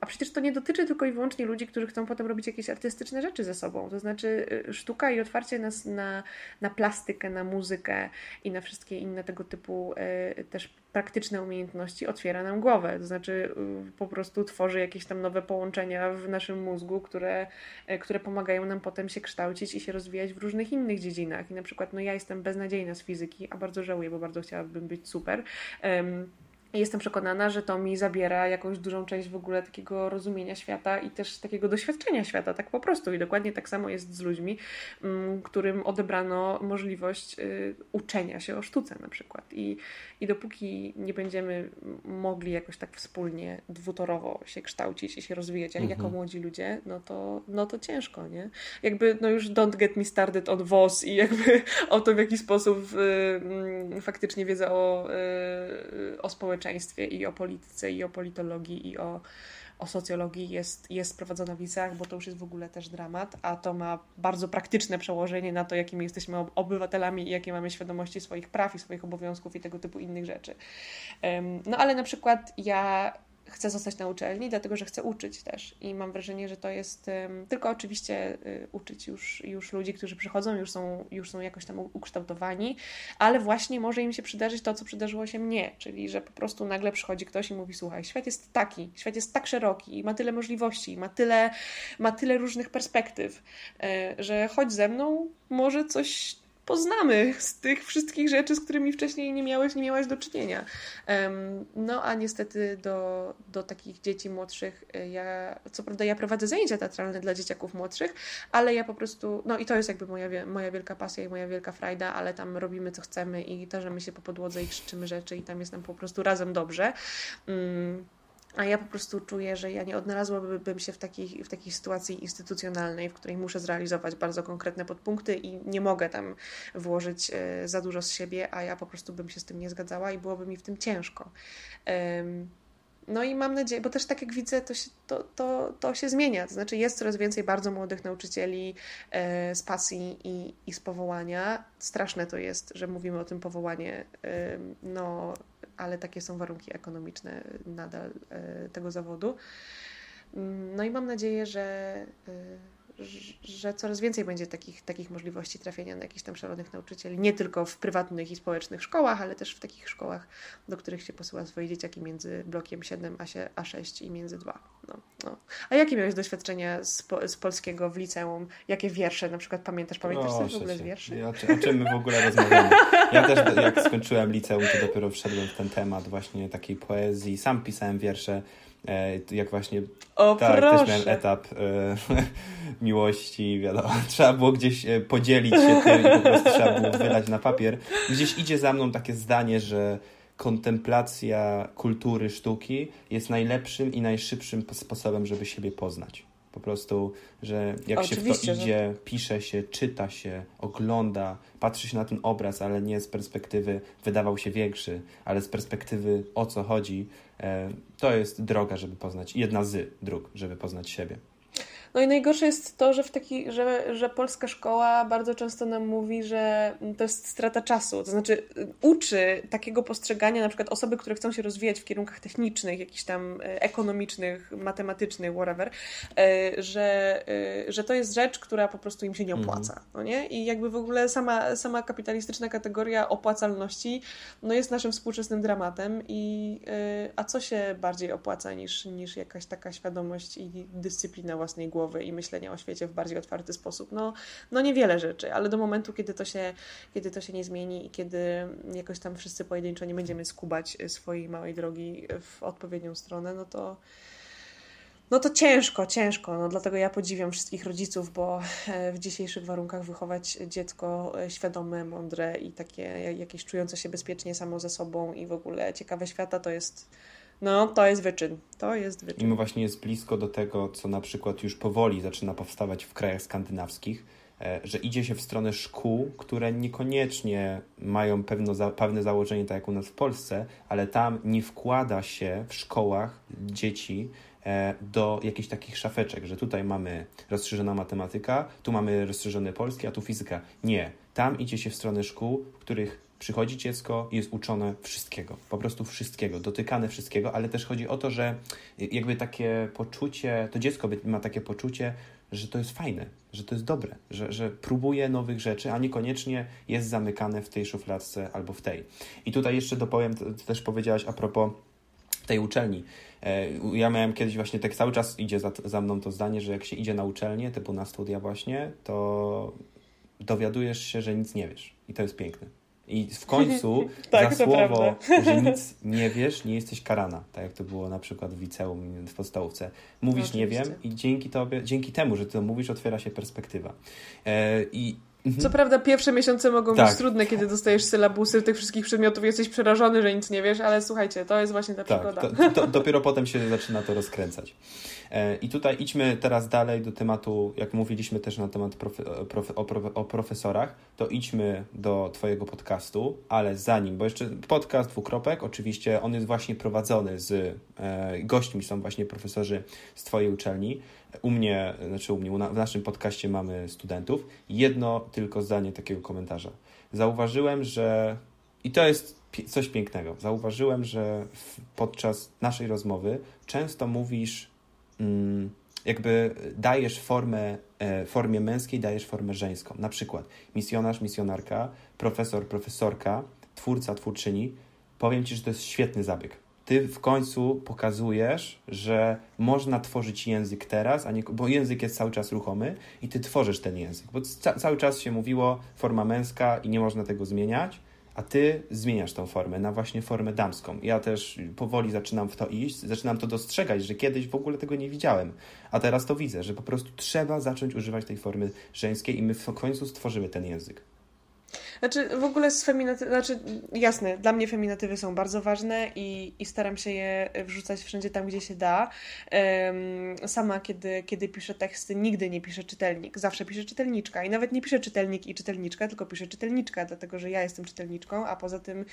A przecież to nie dotyczy tylko i wyłącznie ludzi, którzy chcą potem robić jakieś artystyczne rzeczy ze sobą. To znaczy e, sztuka i otwarcie na, na, na plastykę, na muzykę i na wszystkie inne tego typu e, też praktyczne umiejętności otwiera nam głowę. To znaczy po prostu tworzy jakieś tam nowe połączenia w naszym mózgu, które, e, które pomagają nam potem się kształcić i się rozwijać w różnych innych dziedzinach. I na przykład, no ja jestem beznadziejna z fizyki, a bardzo żałuję, bo bardzo chciałabym być super. Um, jestem przekonana, że to mi zabiera jakąś dużą część w ogóle takiego rozumienia świata i też takiego doświadczenia świata, tak po prostu. I dokładnie tak samo jest z ludźmi, mm, którym odebrano możliwość y, uczenia się o sztuce na przykład. I, i dopóki nie będziemy mogli jakoś tak wspólnie, dwutorowo się kształcić i się rozwijać, jak mhm. jako młodzi ludzie, no to, no to ciężko, nie? Jakby, no już don't get me started on WOS i jakby o to, w jaki sposób y, y, faktycznie wiedza o, y, o społeczeństwie i o polityce i o politologii i o o socjologii jest, jest prowadzona w liceach, bo to już jest w ogóle też dramat, a to ma bardzo praktyczne przełożenie na to, jakimi jesteśmy obywatelami i jakie mamy świadomości swoich praw i swoich obowiązków i tego typu innych rzeczy. No ale na przykład ja chcę zostać na uczelni, dlatego że chcę uczyć też. I mam wrażenie, że to jest tylko oczywiście y, uczyć już, już ludzi, którzy przychodzą, już są, już są jakoś tam ukształtowani, ale właśnie może im się przydarzyć to, co przydarzyło się mnie, czyli że po prostu nagle przychodzi ktoś i mówi: Słuchaj, świat jest taki, świat jest tak szeroki i ma tyle możliwości, ma tyle, ma tyle różnych perspektyw, y, że chodź ze mną, może coś poznamy z tych wszystkich rzeczy, z którymi wcześniej nie miałeś, nie miałaś do czynienia. No a niestety do, do takich dzieci młodszych, e, ja, co prawda ja prowadzę zajęcia teatralne dla dzieciaków młodszych, ale ja po prostu, no i to jest jakby moja, moja wielka pasja i moja wielka frajda, ale tam robimy co chcemy i tarzamy się po podłodze i krzyczymy rzeczy i tam jest nam po prostu razem dobrze. Mm, a ja po prostu czuję, że ja nie odnalazłabym się w takiej, w takiej sytuacji instytucjonalnej, w której muszę zrealizować bardzo konkretne podpunkty i nie mogę tam włożyć e, za dużo z siebie, a ja po prostu bym się z tym nie zgadzała i byłoby mi w tym ciężko. No i mam nadzieję, bo też tak jak widzę, to się, to, to, to się zmienia. To znaczy jest coraz więcej bardzo młodych nauczycieli e, z pasji i, i z powołania. Straszne to jest, że mówimy o tym powołanie, no ale takie są warunki ekonomiczne nadal e, tego zawodu. Mm, no i mam nadzieję, że e, że coraz więcej będzie takich, takich możliwości trafienia na jakichś tam szalonych nauczycieli, nie tylko w prywatnych i społecznych szkołach, ale też w takich szkołach, do których się posyła swoje dzieciaki między blokiem 7 a 6 i między 2. No, no. A jakie miałeś doświadczenia z, po, z polskiego w liceum? Jakie wiersze na przykład pamiętasz? Pamiętasz coś w ogóle z wierszy? Ja, o czym my w ogóle rozmawiamy? Ja też jak skończyłem liceum, to dopiero wszedłem w ten temat właśnie takiej poezji. Sam pisałem wiersze jak właśnie o, tak, proszę. też miałem etap e, miłości, wiadomo, trzeba było gdzieś e, podzielić się tym i po prostu trzeba było wylać na papier. Gdzieś idzie za mną takie zdanie, że kontemplacja kultury, sztuki jest najlepszym i najszybszym sposobem, żeby siebie poznać. Po prostu, że jak Oczywiście, się w to idzie, że... pisze się, czyta się, ogląda, patrzy się na ten obraz, ale nie z perspektywy wydawał się większy, ale z perspektywy o co chodzi, e, to jest droga, żeby poznać, jedna z dróg, żeby poznać siebie. No i najgorsze jest to, że, w taki, że, że polska szkoła bardzo często nam mówi, że to jest strata czasu. To znaczy uczy takiego postrzegania na przykład osoby, które chcą się rozwijać w kierunkach technicznych, jakichś tam e, ekonomicznych, matematycznych, whatever, e, że, e, że to jest rzecz, która po prostu im się nie opłaca. Mhm. No nie? I jakby w ogóle sama, sama kapitalistyczna kategoria opłacalności no jest naszym współczesnym dramatem i a co się bardziej opłaca niż, niż jakaś taka świadomość i dyscyplina własnej głowy? Głowy i myślenia o świecie w bardziej otwarty sposób. No, no niewiele rzeczy, ale do momentu, kiedy to, się, kiedy to się nie zmieni i kiedy jakoś tam wszyscy pojedynczo nie będziemy skubać swojej małej drogi w odpowiednią stronę, no to no to ciężko, ciężko. No, dlatego ja podziwiam wszystkich rodziców, bo e, w dzisiejszych warunkach wychować dziecko e, świadome, mądre i takie jakieś czujące się bezpiecznie samo ze sobą i w ogóle ciekawe świata to jest no, to jest wyczyn. To jest wyczyn. I właśnie jest blisko do tego, co na przykład już powoli zaczyna powstawać w krajach skandynawskich, e, że idzie się w stronę szkół, które niekoniecznie mają pewno pewne założenie, tak jak u nas w Polsce, ale tam nie wkłada się w szkołach dzieci e, do jakichś takich szafeczek, że tutaj mamy rozszerzona matematyka, tu mamy rozszerzony polski, a tu fizyka. Nie. Tam idzie się w stronę szkół, w których Przychodzi dziecko i jest uczone wszystkiego, po prostu wszystkiego, dotykane wszystkiego, ale też chodzi o to, że jakby takie poczucie, to dziecko ma takie poczucie, że to jest fajne, że to jest dobre, że, że próbuje nowych rzeczy, a niekoniecznie jest zamykane w tej szufladce albo w tej. I tutaj jeszcze dopowiem, to też powiedziałaś a propos tej uczelni. E, ja miałem kiedyś właśnie tak cały czas idzie za, za mną to zdanie, że jak się idzie na uczelnię, typu na studia właśnie, to dowiadujesz się, że nic nie wiesz. I to jest piękne. I w końcu tak, za słowo, że nic nie wiesz, nie jesteś karana. Tak jak to było na przykład w liceum, w podstawówce. Mówisz no, nie wiem i dzięki, tobie, dzięki temu, że ty to mówisz, otwiera się perspektywa. E, I Mhm. Co prawda pierwsze miesiące mogą tak. być trudne, kiedy dostajesz sylabusy tych wszystkich przedmiotów, jesteś przerażony, że nic nie wiesz, ale słuchajcie, to jest właśnie ta tak, przygoda. To, to, dopiero potem się zaczyna to rozkręcać. E, I tutaj idźmy teraz dalej do tematu, jak mówiliśmy też na temat profe, profe, o, o, profesorach, to idźmy do Twojego podcastu, ale zanim, bo jeszcze podcast dwukropek, oczywiście on jest właśnie prowadzony z e, gośćmi, są właśnie profesorzy z Twojej uczelni. U mnie, znaczy u mnie, w naszym podcaście mamy studentów. Jedno tylko zdanie takiego komentarza. Zauważyłem, że i to jest coś pięknego. Zauważyłem, że podczas naszej rozmowy często mówisz, mm, jakby dajesz formę, e, formie męskiej, dajesz formę żeńską. Na przykład misjonarz, misjonarka, profesor, profesorka, twórca, twórczyni. Powiem Ci, że to jest świetny zabieg ty w końcu pokazujesz, że można tworzyć język teraz, a nie, bo język jest cały czas ruchomy i ty tworzysz ten język. Bo ca cały czas się mówiło forma męska i nie można tego zmieniać, a ty zmieniasz tą formę na właśnie formę damską. Ja też powoli zaczynam w to iść, zaczynam to dostrzegać, że kiedyś w ogóle tego nie widziałem, a teraz to widzę, że po prostu trzeba zacząć używać tej formy żeńskiej i my w końcu stworzymy ten język. Znaczy w ogóle z feminatywy, znaczy jasne, dla mnie feminatywy są bardzo ważne i, i staram się je wrzucać wszędzie tam, gdzie się da. sama kiedy, kiedy piszę teksty, nigdy nie piszę czytelnik, zawsze piszę czytelniczka i nawet nie piszę czytelnik i czytelniczka, tylko piszę czytelniczka, dlatego że ja jestem czytelniczką, a poza tym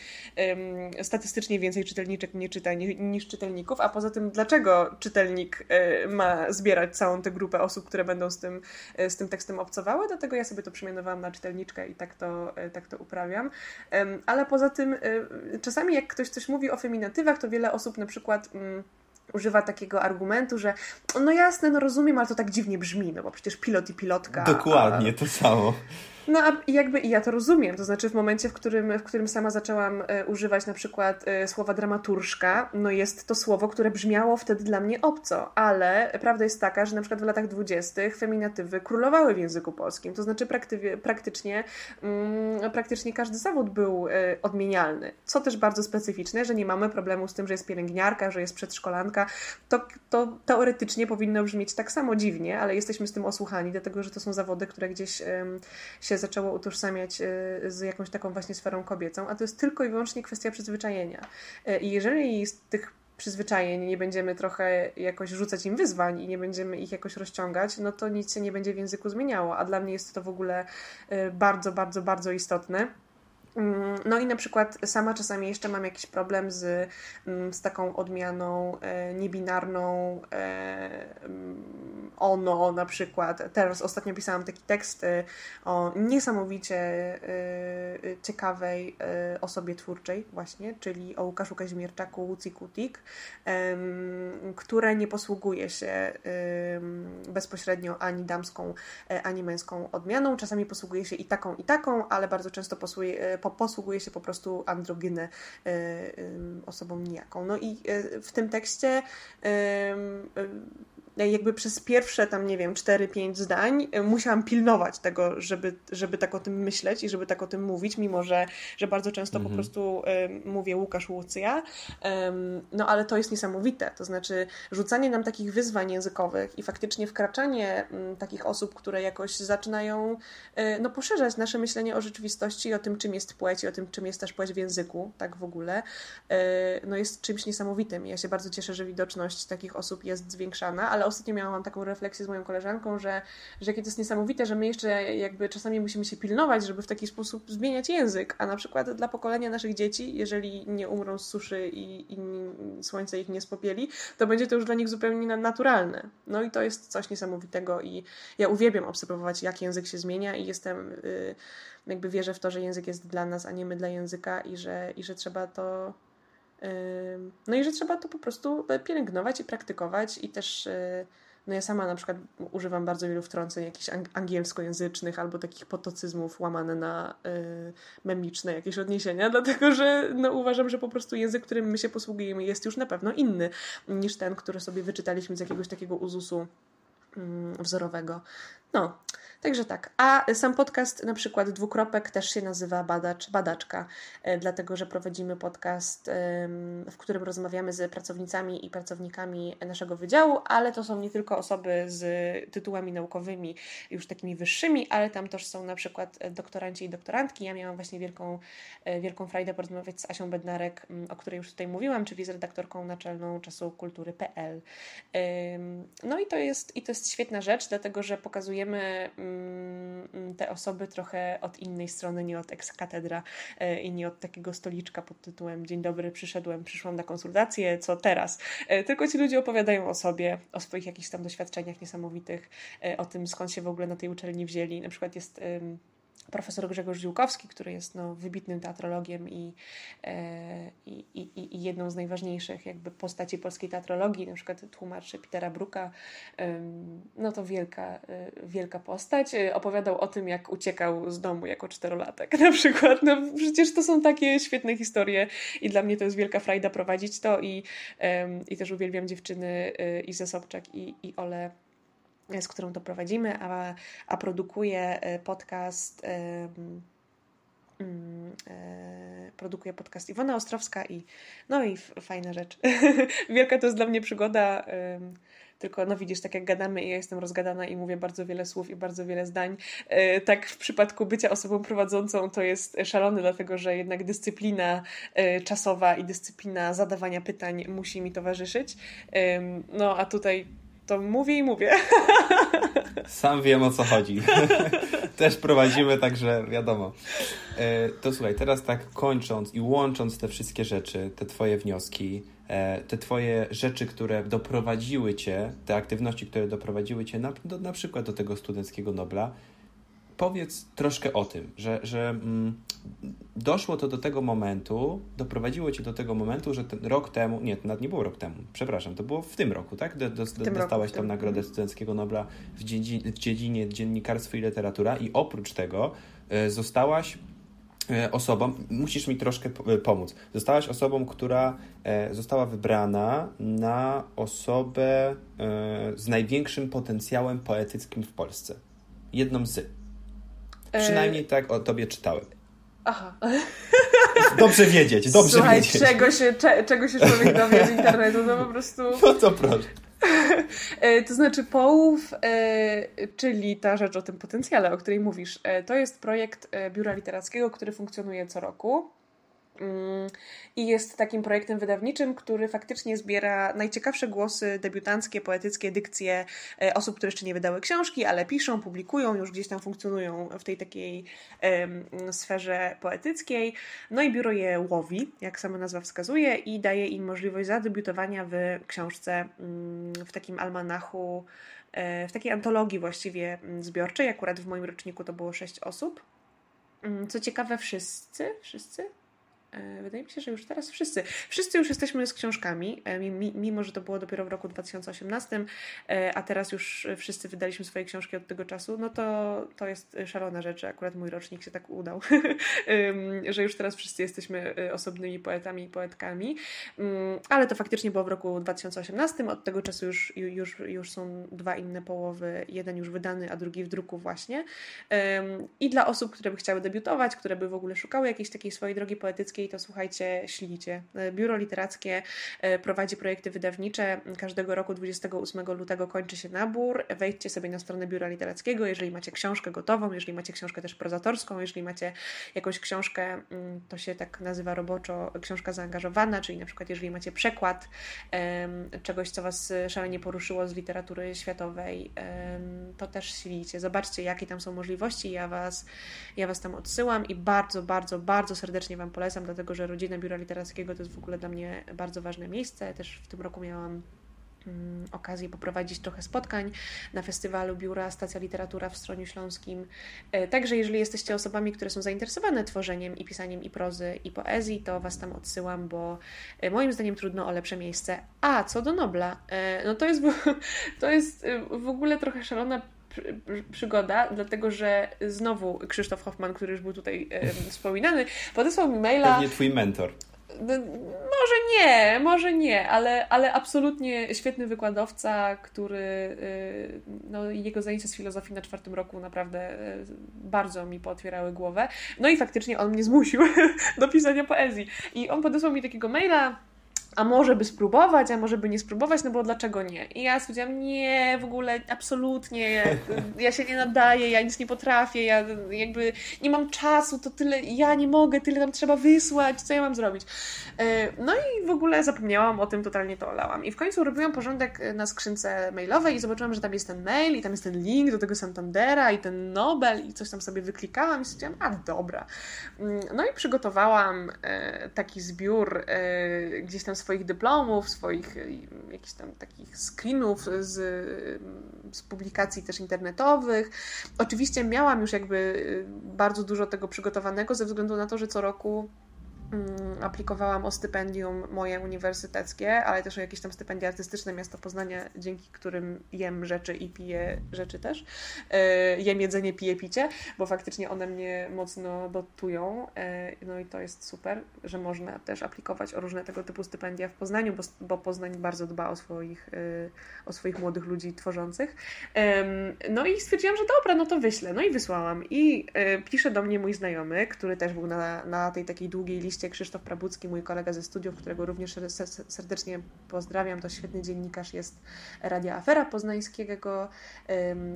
statystycznie więcej czytelniczek mnie czyta niż czytelników, a poza tym dlaczego czytelnik e, ma zbierać całą tę grupę osób, które będą z tym, e, z tym tekstem obcowały, dlatego ja sobie to przemianowałam na czytelniczkę i tak to, e, tak to uprawiam. Ale poza tym czasami jak ktoś coś mówi o feminatywach, to wiele osób na przykład mm, używa takiego argumentu, że no jasne, no rozumiem, ale to tak dziwnie brzmi, no bo przecież pilot i pilotka. Dokładnie, a... to samo. No a jakby ja to rozumiem, to znaczy w momencie, w którym, w którym sama zaczęłam e, używać na przykład e, słowa dramaturżka, no jest to słowo, które brzmiało wtedy dla mnie obco, ale prawda jest taka, że na przykład w latach dwudziestych feminatywy królowały w języku polskim, to znaczy prakty, praktycznie, mm, praktycznie każdy zawód był e, odmienialny, co też bardzo specyficzne, że nie mamy problemu z tym, że jest pielęgniarka, że jest przedszkolanka, to, to teoretycznie powinno brzmieć tak samo dziwnie, ale jesteśmy z tym osłuchani, dlatego że to są zawody, które gdzieś się zaczęło utożsamiać y, z jakąś taką właśnie sferą kobiecą, a to jest tylko i wyłącznie kwestia przyzwyczajenia. Y, I jeżeli z tych przyzwyczajeń nie będziemy trochę jakoś rzucać im wyzwań i nie będziemy ich jakoś rozciągać, no to nic się nie będzie w języku zmieniało, a dla mnie jest to w ogóle y, bardzo, bardzo, bardzo istotne. Mm, no i na przykład sama czasami jeszcze mam jakiś problem z, mm, z taką odmianą e, niebinarną e, mm, ono na przykład. Teraz ostatnio pisałam taki tekst e, o niesamowicie ciekawej osobie twórczej właśnie, czyli o Łukaszu Kazimierczaku Łucji Kutik, która nie posługuje się bezpośrednio ani damską, ani męską odmianą. Czasami posługuje się i taką, i taką, ale bardzo często posługuje, posługuje się po prostu androgynę e, osobą nijaką. No i e, w tym tekście jakby przez pierwsze tam, nie wiem, 4-5 zdań y, musiałam pilnować tego, żeby, żeby tak o tym myśleć i żeby tak o tym mówić, mimo że, że bardzo często mhm. po prostu y, mówię Łukasz Łucja. no ale to jest niesamowite, to znaczy rzucanie nam takich wyzwań językowych i faktycznie wkraczanie y, takich osób, które jakoś zaczynają y, no, poszerzać nasze myślenie o rzeczywistości i o tym, czym jest płeć i o tym, czym jest też płeć w języku, tak w ogóle, y, no jest czymś niesamowitym. Ja się bardzo cieszę, że widoczność takich osób jest zwiększana, ale ostatnio miałam taką refleksję z moją koleżanką, że, że jakie to jest niesamowite, że my jeszcze jakby czasami musimy się pilnować, żeby w taki sposób zmieniać język, a na przykład dla pokolenia naszych dzieci, jeżeli nie umrą z suszy i, i słońce ich nie spopieli, to będzie to już dla nich zupełnie naturalne. No i to jest coś niesamowitego i ja uwielbiam obserwować, jak język się zmienia i jestem, y, jakby wierzę w to, że język jest dla nas, a nie my dla języka i że, i że trzeba to no i że trzeba to po prostu pielęgnować i praktykować i też y, no ja sama na przykład używam bardzo wielu wtrąceń jakichś angielskojęzycznych albo takich potocyzmów łamane na y, memiczne jakieś odniesienia, dlatego że no, uważam, że po prostu język, którym my się posługujemy jest już na pewno inny niż ten, który sobie wyczytaliśmy z jakiegoś takiego uzusu mm, wzorowego. No, Także tak. A sam podcast, na przykład dwukropek, też się nazywa Badacz, Badaczka, e, dlatego że prowadzimy podcast, w którym rozmawiamy z pracownicami i pracownikami naszego wydziału, ale to są nie tylko osoby z tytułami naukowymi, już takimi wyższymi, ale tam też są na przykład doktoranci i doktorantki. Ja miałam właśnie wielką, e, wielką frajdę porozmawiać z Asią Bednarek, o której już tutaj mówiłam, czyli z redaktorką naczelną czasu kultury.pl. No i to jest, i to jest świetna rzecz, dlatego że pokazujemy te osoby trochę od innej strony, nie od ekskatedra e, i nie od takiego stoliczka pod tytułem Dzień dobry, przyszedłem, przyszłam na konsultację, co teraz? E, tylko ci ludzie opowiadają o sobie, o swoich jakichś tam doświadczeniach niesamowitych, e, o tym skąd się w ogóle na tej uczelni wzięli. Na przykład jest profesor Grzegorz Ziłkowski, który jest no, wybitnym teatrologiem i, e, i, i, i, jedną z najważniejszych jakby postaci polskiej teatrologii, na przykład tłumaczy Petera Bruka, no to wielka, e, wielka postać. E, opowiadał o tym, jak uciekał z domu jako czterolatek na przykład. No przecież to są takie świetne historie i dla mnie to jest wielka frajda prowadzić to i, i też uwielbiam dziewczyny i Sobczak i, i Ole z którą to prowadzimy, a, a produkuje e, podcast. E, produkuje podcast Iwona Ostrowska i no i fajna rzecz. Wielka to jest dla mnie przygoda tylko no widzisz, tak jak gadamy i ja jestem rozgadana i mówię bardzo wiele słów i bardzo wiele zdań, tak w przypadku bycia osobą prowadzącą to jest szalone, dlatego że jednak dyscyplina czasowa i dyscyplina zadawania pytań musi mi towarzyszyć. No a tutaj to mówię i mówię. Sam wiem o co chodzi. Też prowadzimy, także wiadomo. E, to słuchaj, teraz tak kończąc i łącząc te wszystkie rzeczy, te Twoje wnioski, e, te Twoje rzeczy, które doprowadziły Cię, te aktywności, które doprowadziły Cię na, do, na przykład do tego studenckiego Nobla, powiedz troszkę o tym, że, że mm, doszło to do tego momentu, doprowadziło cię do tego momentu, że ten rok temu, nie, to nawet nie było rok temu, przepraszam, to było w tym roku, tak? Do, do, dostałaś tam nagrodę studenckiego Nobla w dziedzinie, w dziedzinie dziennikarstwo i literatura i oprócz tego e, zostałaś e, osobą, musisz mi troszkę e, pomóc. Zostałaś osobą, która została wybrana na osobę z największym potencjałem poetyckim w Polsce. Jedną z. Przynajmniej tak o tobie czytałem. Aha. Dobrze wiedzieć, dobrze Słuchaj, wiedzieć. Czego się, cze, czego się człowiek dowie z internetu, to po prostu... No to proszę. E, to znaczy połów, e, czyli ta rzecz o tym potencjale, o której mówisz, e, to jest projekt Biura Literackiego, który funkcjonuje co roku. Mm, I jest takim projektem wydawniczym, który faktycznie zbiera najciekawsze głosy debiutanckie, poetyckie, dykcje e, osób, które jeszcze nie wydały książki, ale piszą, publikują, już gdzieś tam funkcjonują w tej takiej sferze poetyckiej. No i biuro je łowi, jak sama nazwa wskazuje, i daje im możliwość zadebiutowania w książce, um, w takim almanachu, e, w takiej antologii właściwie mm, zbiorczej. Akurat w moim roczniku to było sześć osób. Mm, co ciekawe, wszyscy, wszyscy wydaje mi się, że już teraz wszyscy, wszyscy już jesteśmy z książkami, e, mimo że to było dopiero w roku 2018, e, a teraz już wszyscy wydaliśmy swoje książki od tego czasu, no to to jest szalona rzecz, że akurat mój rocznik się tak udał, że już teraz wszyscy jesteśmy osobnymi poetami i poetkami, mm, ale to faktycznie było w roku 2018, od tego czasu już, już, już są dwa inne połowy, jeden już wydany, a drugi w druku właśnie. I dla osób, które by chciały debiutować, które by w ogóle szukały jakiejś takiej swojej drogi poetyckiej, literackiej, to słuchajcie, ślicie. E, Biuro Literackie e, prowadzi projekty wydawnicze. Każdego roku 28 lutego kończy się nabór. Wejdźcie sobie na stronę Biura Literackiego, jeżeli macie książkę gotową, jeżeli macie książkę też prozatorską, jeżeli macie jakąś książkę, mm, to się tak nazywa roboczo, książka zaangażowana, czyli na przykład jeżeli macie przekład czegoś, co Was szalenie poruszyło z literatury światowej, to też ślicie. Zobaczcie, jakie tam są możliwości. Ja Was, ja was tam odsyłam i bardzo, bardzo, bardzo serdecznie Wam polecam dlatego że rodzina Biura Literackiego to jest w ogóle dla mnie bardzo ważne miejsce. Też w tym roku miałam mm, okazję poprowadzić trochę spotkań na festiwalu Biura Stacja Literatura w Stroniu Śląskim. E, także jeżeli jesteście osobami, które są zainteresowane tworzeniem i pisaniem i prozy i poezji, to Was tam odsyłam, bo e, moim zdaniem trudno o lepsze miejsce. A, co do Nobla, e, no to jest, to jest w ogóle trochę szalona przygoda, dlatego że znowu Krzysztof Hoffman, który już był tutaj e, wspominany, podesłał mi maila. Pewnie twój mentor. No, może nie, może nie, ale, ale absolutnie świetny wykładowca, który no, jego zajęcia z filozofii na czwartym roku naprawdę bardzo mi pootwierały głowę. No i faktycznie on mnie zmusił do pisania poezji. I on podesłał mi takiego maila a może by spróbować, a może by nie spróbować, no bo dlaczego nie? I ja stwierdziłam, nie, w ogóle absolutnie, ja, ja się nie nadaję, ja nic nie potrafię, ja jakby nie mam czasu, to tyle, ja nie mogę, tyle nam trzeba wysłać, co ja mam zrobić? E, no i w ogóle zapomniałam o tym, totalnie to olałam. I w końcu robiłam porządek na skrzynce mailowej i zobaczyłam, że tam jest ten mail i tam jest ten link do tego Santandera i ten Nobel i coś tam sobie wyklikałam i stwierdziłam, a dobra. Mm, no i przygotowałam e, taki zbiór e, gdzieś tam swoich dyplomów, swoich e, jakichś tam takich screenów z, z publikacji też internetowych. Oczywiście miałam już jakby e, bardzo dużo tego przygotowanego ze względu na to, że co roku aplikowałam o stypendium moje uniwersyteckie, ale też o jakieś tam stypendia artystyczne miasta Poznania, dzięki którym jem rzeczy i piję rzeczy też. E, jem jedzenie, piję picie, bo faktycznie one mnie mocno dotują. E, no i to jest super, że można też aplikować o różne tego typu stypendia w Poznaniu, bo, bo Poznań bardzo dba o swoich, e, o swoich młodych ludzi tworzących. No i stwierdziłam, że dobra, no to wyślę. No i wysłałam. I pisze do mnie mój znajomy, który też był na, na tej takiej długiej liście osobiście Krzysztof Prabucki, mój kolega ze studiów, którego również serdecznie pozdrawiam, to świetny dziennikarz jest Radia Afera Poznańskiego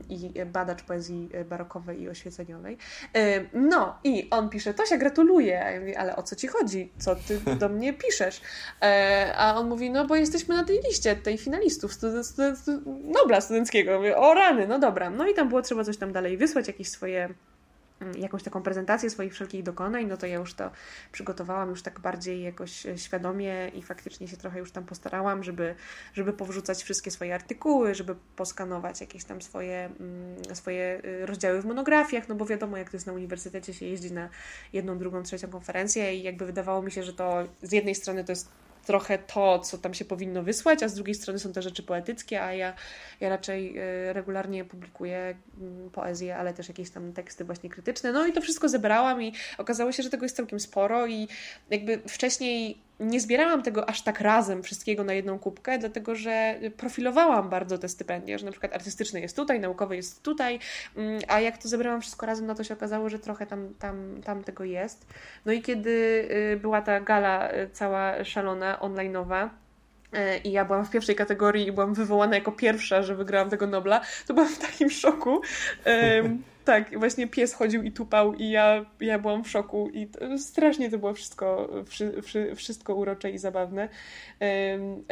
i badacz poezji barokowej i oświeceniowej. No i on pisze, Tosia, gratuluję, ja mówię, ale o co ci chodzi? Co ty do mnie piszesz? E, a on mówi, no bo jesteśmy na tej liście, tej finalistów studen studen Nobla Studenckiego. Mówię, o rany, no dobra. No i tam było trzeba coś tam dalej wysłać, jakieś swoje jakąś taką prezentację swoich wszelkich dokonań, no to ja już to przygotowałam już tak bardziej jakoś e, świadomie i faktycznie się trochę już tam postarałam, żeby, żeby powrzucać wszystkie swoje artykuły, żeby poskanować jakieś tam swoje, mm, swoje y, rozdziały w monografiach, no bo wiadomo jak to jest na uniwersytecie, się jeździ na jedną, drugą, trzecią konferencję i jakby wydawało mi się, że to z jednej strony to jest trochę to, co tam się powinno wysłać, a z drugiej strony są te rzeczy poetyckie, a ja, ja raczej y, regularnie publikuję mm, poezję, ale też jakieś tam teksty właśnie krytyczne. No i to wszystko zebrałam i okazało się, że tego jest całkiem sporo i jakby wcześniej nie zbierałam tego aż tak razem wszystkiego na jedną kubkę, dlatego że profilowałam bardzo te stypendia, że na przykład artystyczne jest tutaj, naukowe jest tutaj, mm, a jak to zebrałam wszystko razem, no to się okazało, że trochę tam, tam, tam tego jest. No i kiedy y, była ta gala y, cała szalona, online'owa, y, i ja byłam w pierwszej kategorii i byłam wywołana jako pierwsza, że wygrałam tego Nobla, to byłam w takim szoku. Tak, właśnie pies chodził i tupał i ja, ja byłam w szoku i to, strasznie to było wszystko, wszy, wszy, wszystko urocze i zabawne.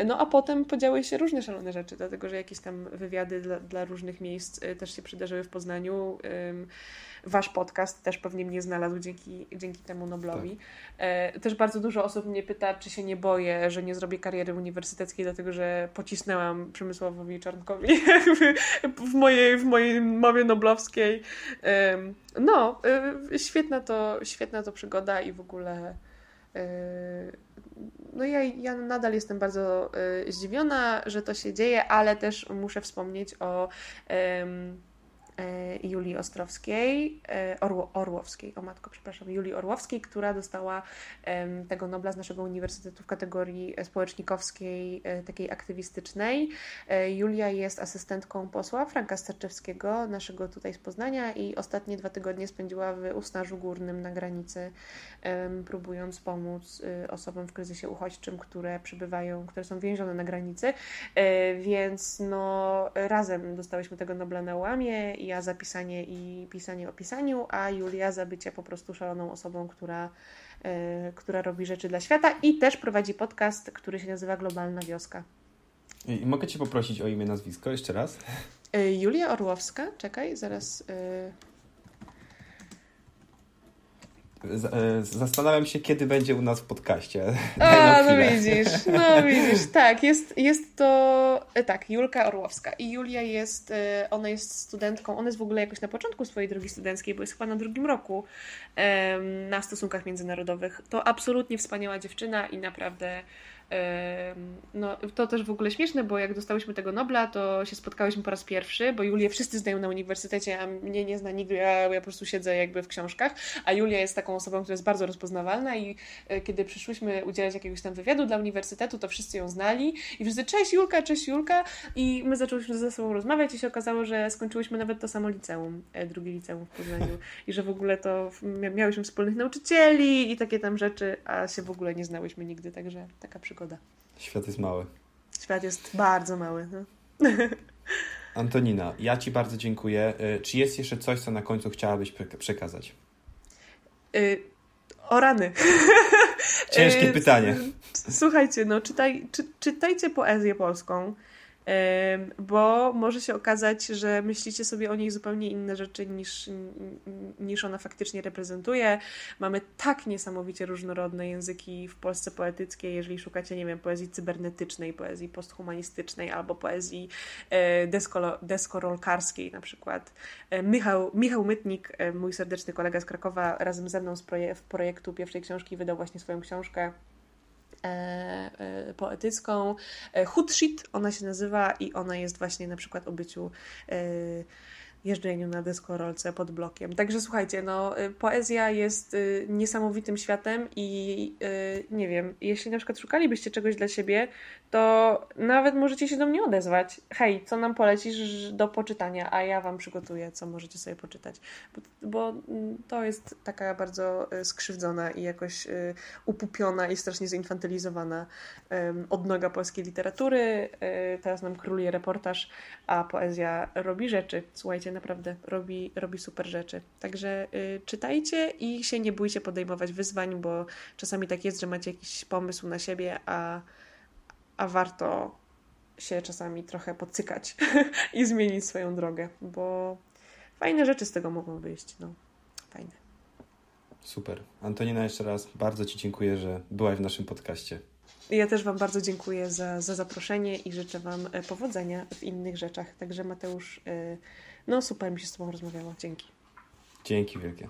No a potem podziały się różne szalone rzeczy, dlatego że jakieś tam wywiady dla, dla różnych miejsc y, też się przydarzyły w Poznaniu wasz podcast też pewnie mnie znalazł dzięki, dzięki temu Noblowi. Tak. E, też bardzo dużo osób mnie pyta, czy się nie boję, że nie zrobię kariery uniwersyteckiej, dlatego że pocisnęłam Przemysławowi Czarnkowi w mojej, w mojej mowie noblowskiej. No, e, świetna to, świetna to przygoda i w ogóle e, no ja, ja nadal jestem bardzo y, zdziwiona, że to się dzieje, ale też muszę wspomnieć o Julii Ostrowskiej, e, Orło, Orłowskiej, o matko, przepraszam, Julii Orłowskiej, która dostała tego Nobla z naszego uniwersytetu w kategorii społecznikowskiej, e, takiej aktywistycznej. Julia jest asystentką posła Franka Starczewskiego, naszego tutaj z Poznania i ostatnie dwa tygodnie spędziła w Usnarzu Górnym na granicy, próbując pomóc osobom w kryzysie uchodźczym, które przybywają, które są więzione na granicy, więc no razem dostałyśmy tego Nobla na łamie i ja za pisanie i pisanie o pisaniu, a Julia za bycie po prostu szaloną osobą, która, yy, która robi rzeczy dla świata i też prowadzi podcast, który się nazywa Globalna Wioska. I mogę Cię poprosić o imię, nazwisko jeszcze raz? Yy, Julia Orłowska, czekaj, zaraz... E, zastanawiam się, kiedy będzie u nas w podcaście. A, no widzisz, no widzisz, tak, jest, jest to, e, tak, Julka Orłowska i Julia jest, e, ona jest studentką, ona jest w ogóle jakoś na początku swojej drogi studenckiej, bo jest chyba na drugim roku na stosunkach międzynarodowych. To absolutnie wspaniała dziewczyna i naprawdę no, to też w ogóle śmieszne, bo jak dostałyśmy tego Nobla, to się spotkałyśmy po raz pierwszy, bo Julię wszyscy znają na uniwersytecie, a mnie nie zna nikt, ja, ja po prostu siedzę jakby w książkach, a Julia jest taką osobą, która jest bardzo rozpoznawalna i e, kiedy przyszłyśmy udzielać jakiegoś tam wywiadu dla uniwersytetu, to wszyscy ją znali i wszyscy cześć Julka, cześć Julka. I my zaczęłyśmy ze sobą rozmawiać i się okazało, że skończyłyśmy nawet to samo liceum, e, drugie liceum w Poznaniu. I że w ogóle to miałyśmy wspólnych nauczycieli i takie tam rzeczy, a się w ogóle nie znałyśmy nigdy, także taka przygoda szkoda. Świat jest mały. Świat jest bardzo mały. No. Antonina, ja Ci bardzo dziękuję. Y, czy jest jeszcze coś, co na końcu chciałabyś przekazać? Y o rany. Ciężkie y, pytanie. Słuchajcie, no czytaj, czy, czytajcie poezję polską bo może się okazać, że myślicie sobie o niej zupełnie inne rzeczy niż, niż ona faktycznie reprezentuje. Mamy tak niesamowicie różnorodne języki w Polsce poetyckiej, jeżeli szukacie, nie wiem, poezji cybernetycznej, poezji posthumanistycznej albo poezji e, desko, deskorolkarskiej na przykład. E, Michał, Michał Mytnik, e, mój serdeczny kolega z Krakowa, razem ze mną z projektu pierwszej książki wydał właśnie swoją książkę poetycką. E, Hood Shit ona się nazywa i ona jest właśnie na przykład o byciu jeżdżeniu na deskorolce pod blokiem. Także słuchajcie, no, y, poezja jest y, niesamowitym światem i y, nie wiem, jeśli na przykład szukalibyście czegoś dla siebie, to nawet możecie się do mnie odezwać. Hej, co nam polecisz do poczytania, a ja wam przygotuję, co możecie sobie poczytać. Bo, bo mm, to jest taka bardzo skrzywdzona i jakoś upupiona i strasznie zinfantylizowana odnoga polskiej literatury. Teraz nam króluje reportaż, a poezja robi rzeczy. Słuchajcie, naprawdę robi, robi super rzeczy. Także y, czytajcie i się nie bójcie podejmować wyzwań, bo czasami tak jest, że macie jakiś pomysł na siebie, a, a warto się czasami trochę podcykać i zmienić swoją drogę, bo fajne rzeczy z tego mogą wyjść. No, fajne. Super. Antonina, jeszcze raz bardzo Ci dziękuję, że byłaś w naszym podcaście. Ja też Wam bardzo dziękuję za, za zaproszenie i życzę Wam e, powodzenia w innych rzeczach. Także Mateusz, e, no super mi się z Tobą rozmawiało. Dzięki. Dzięki wielkie.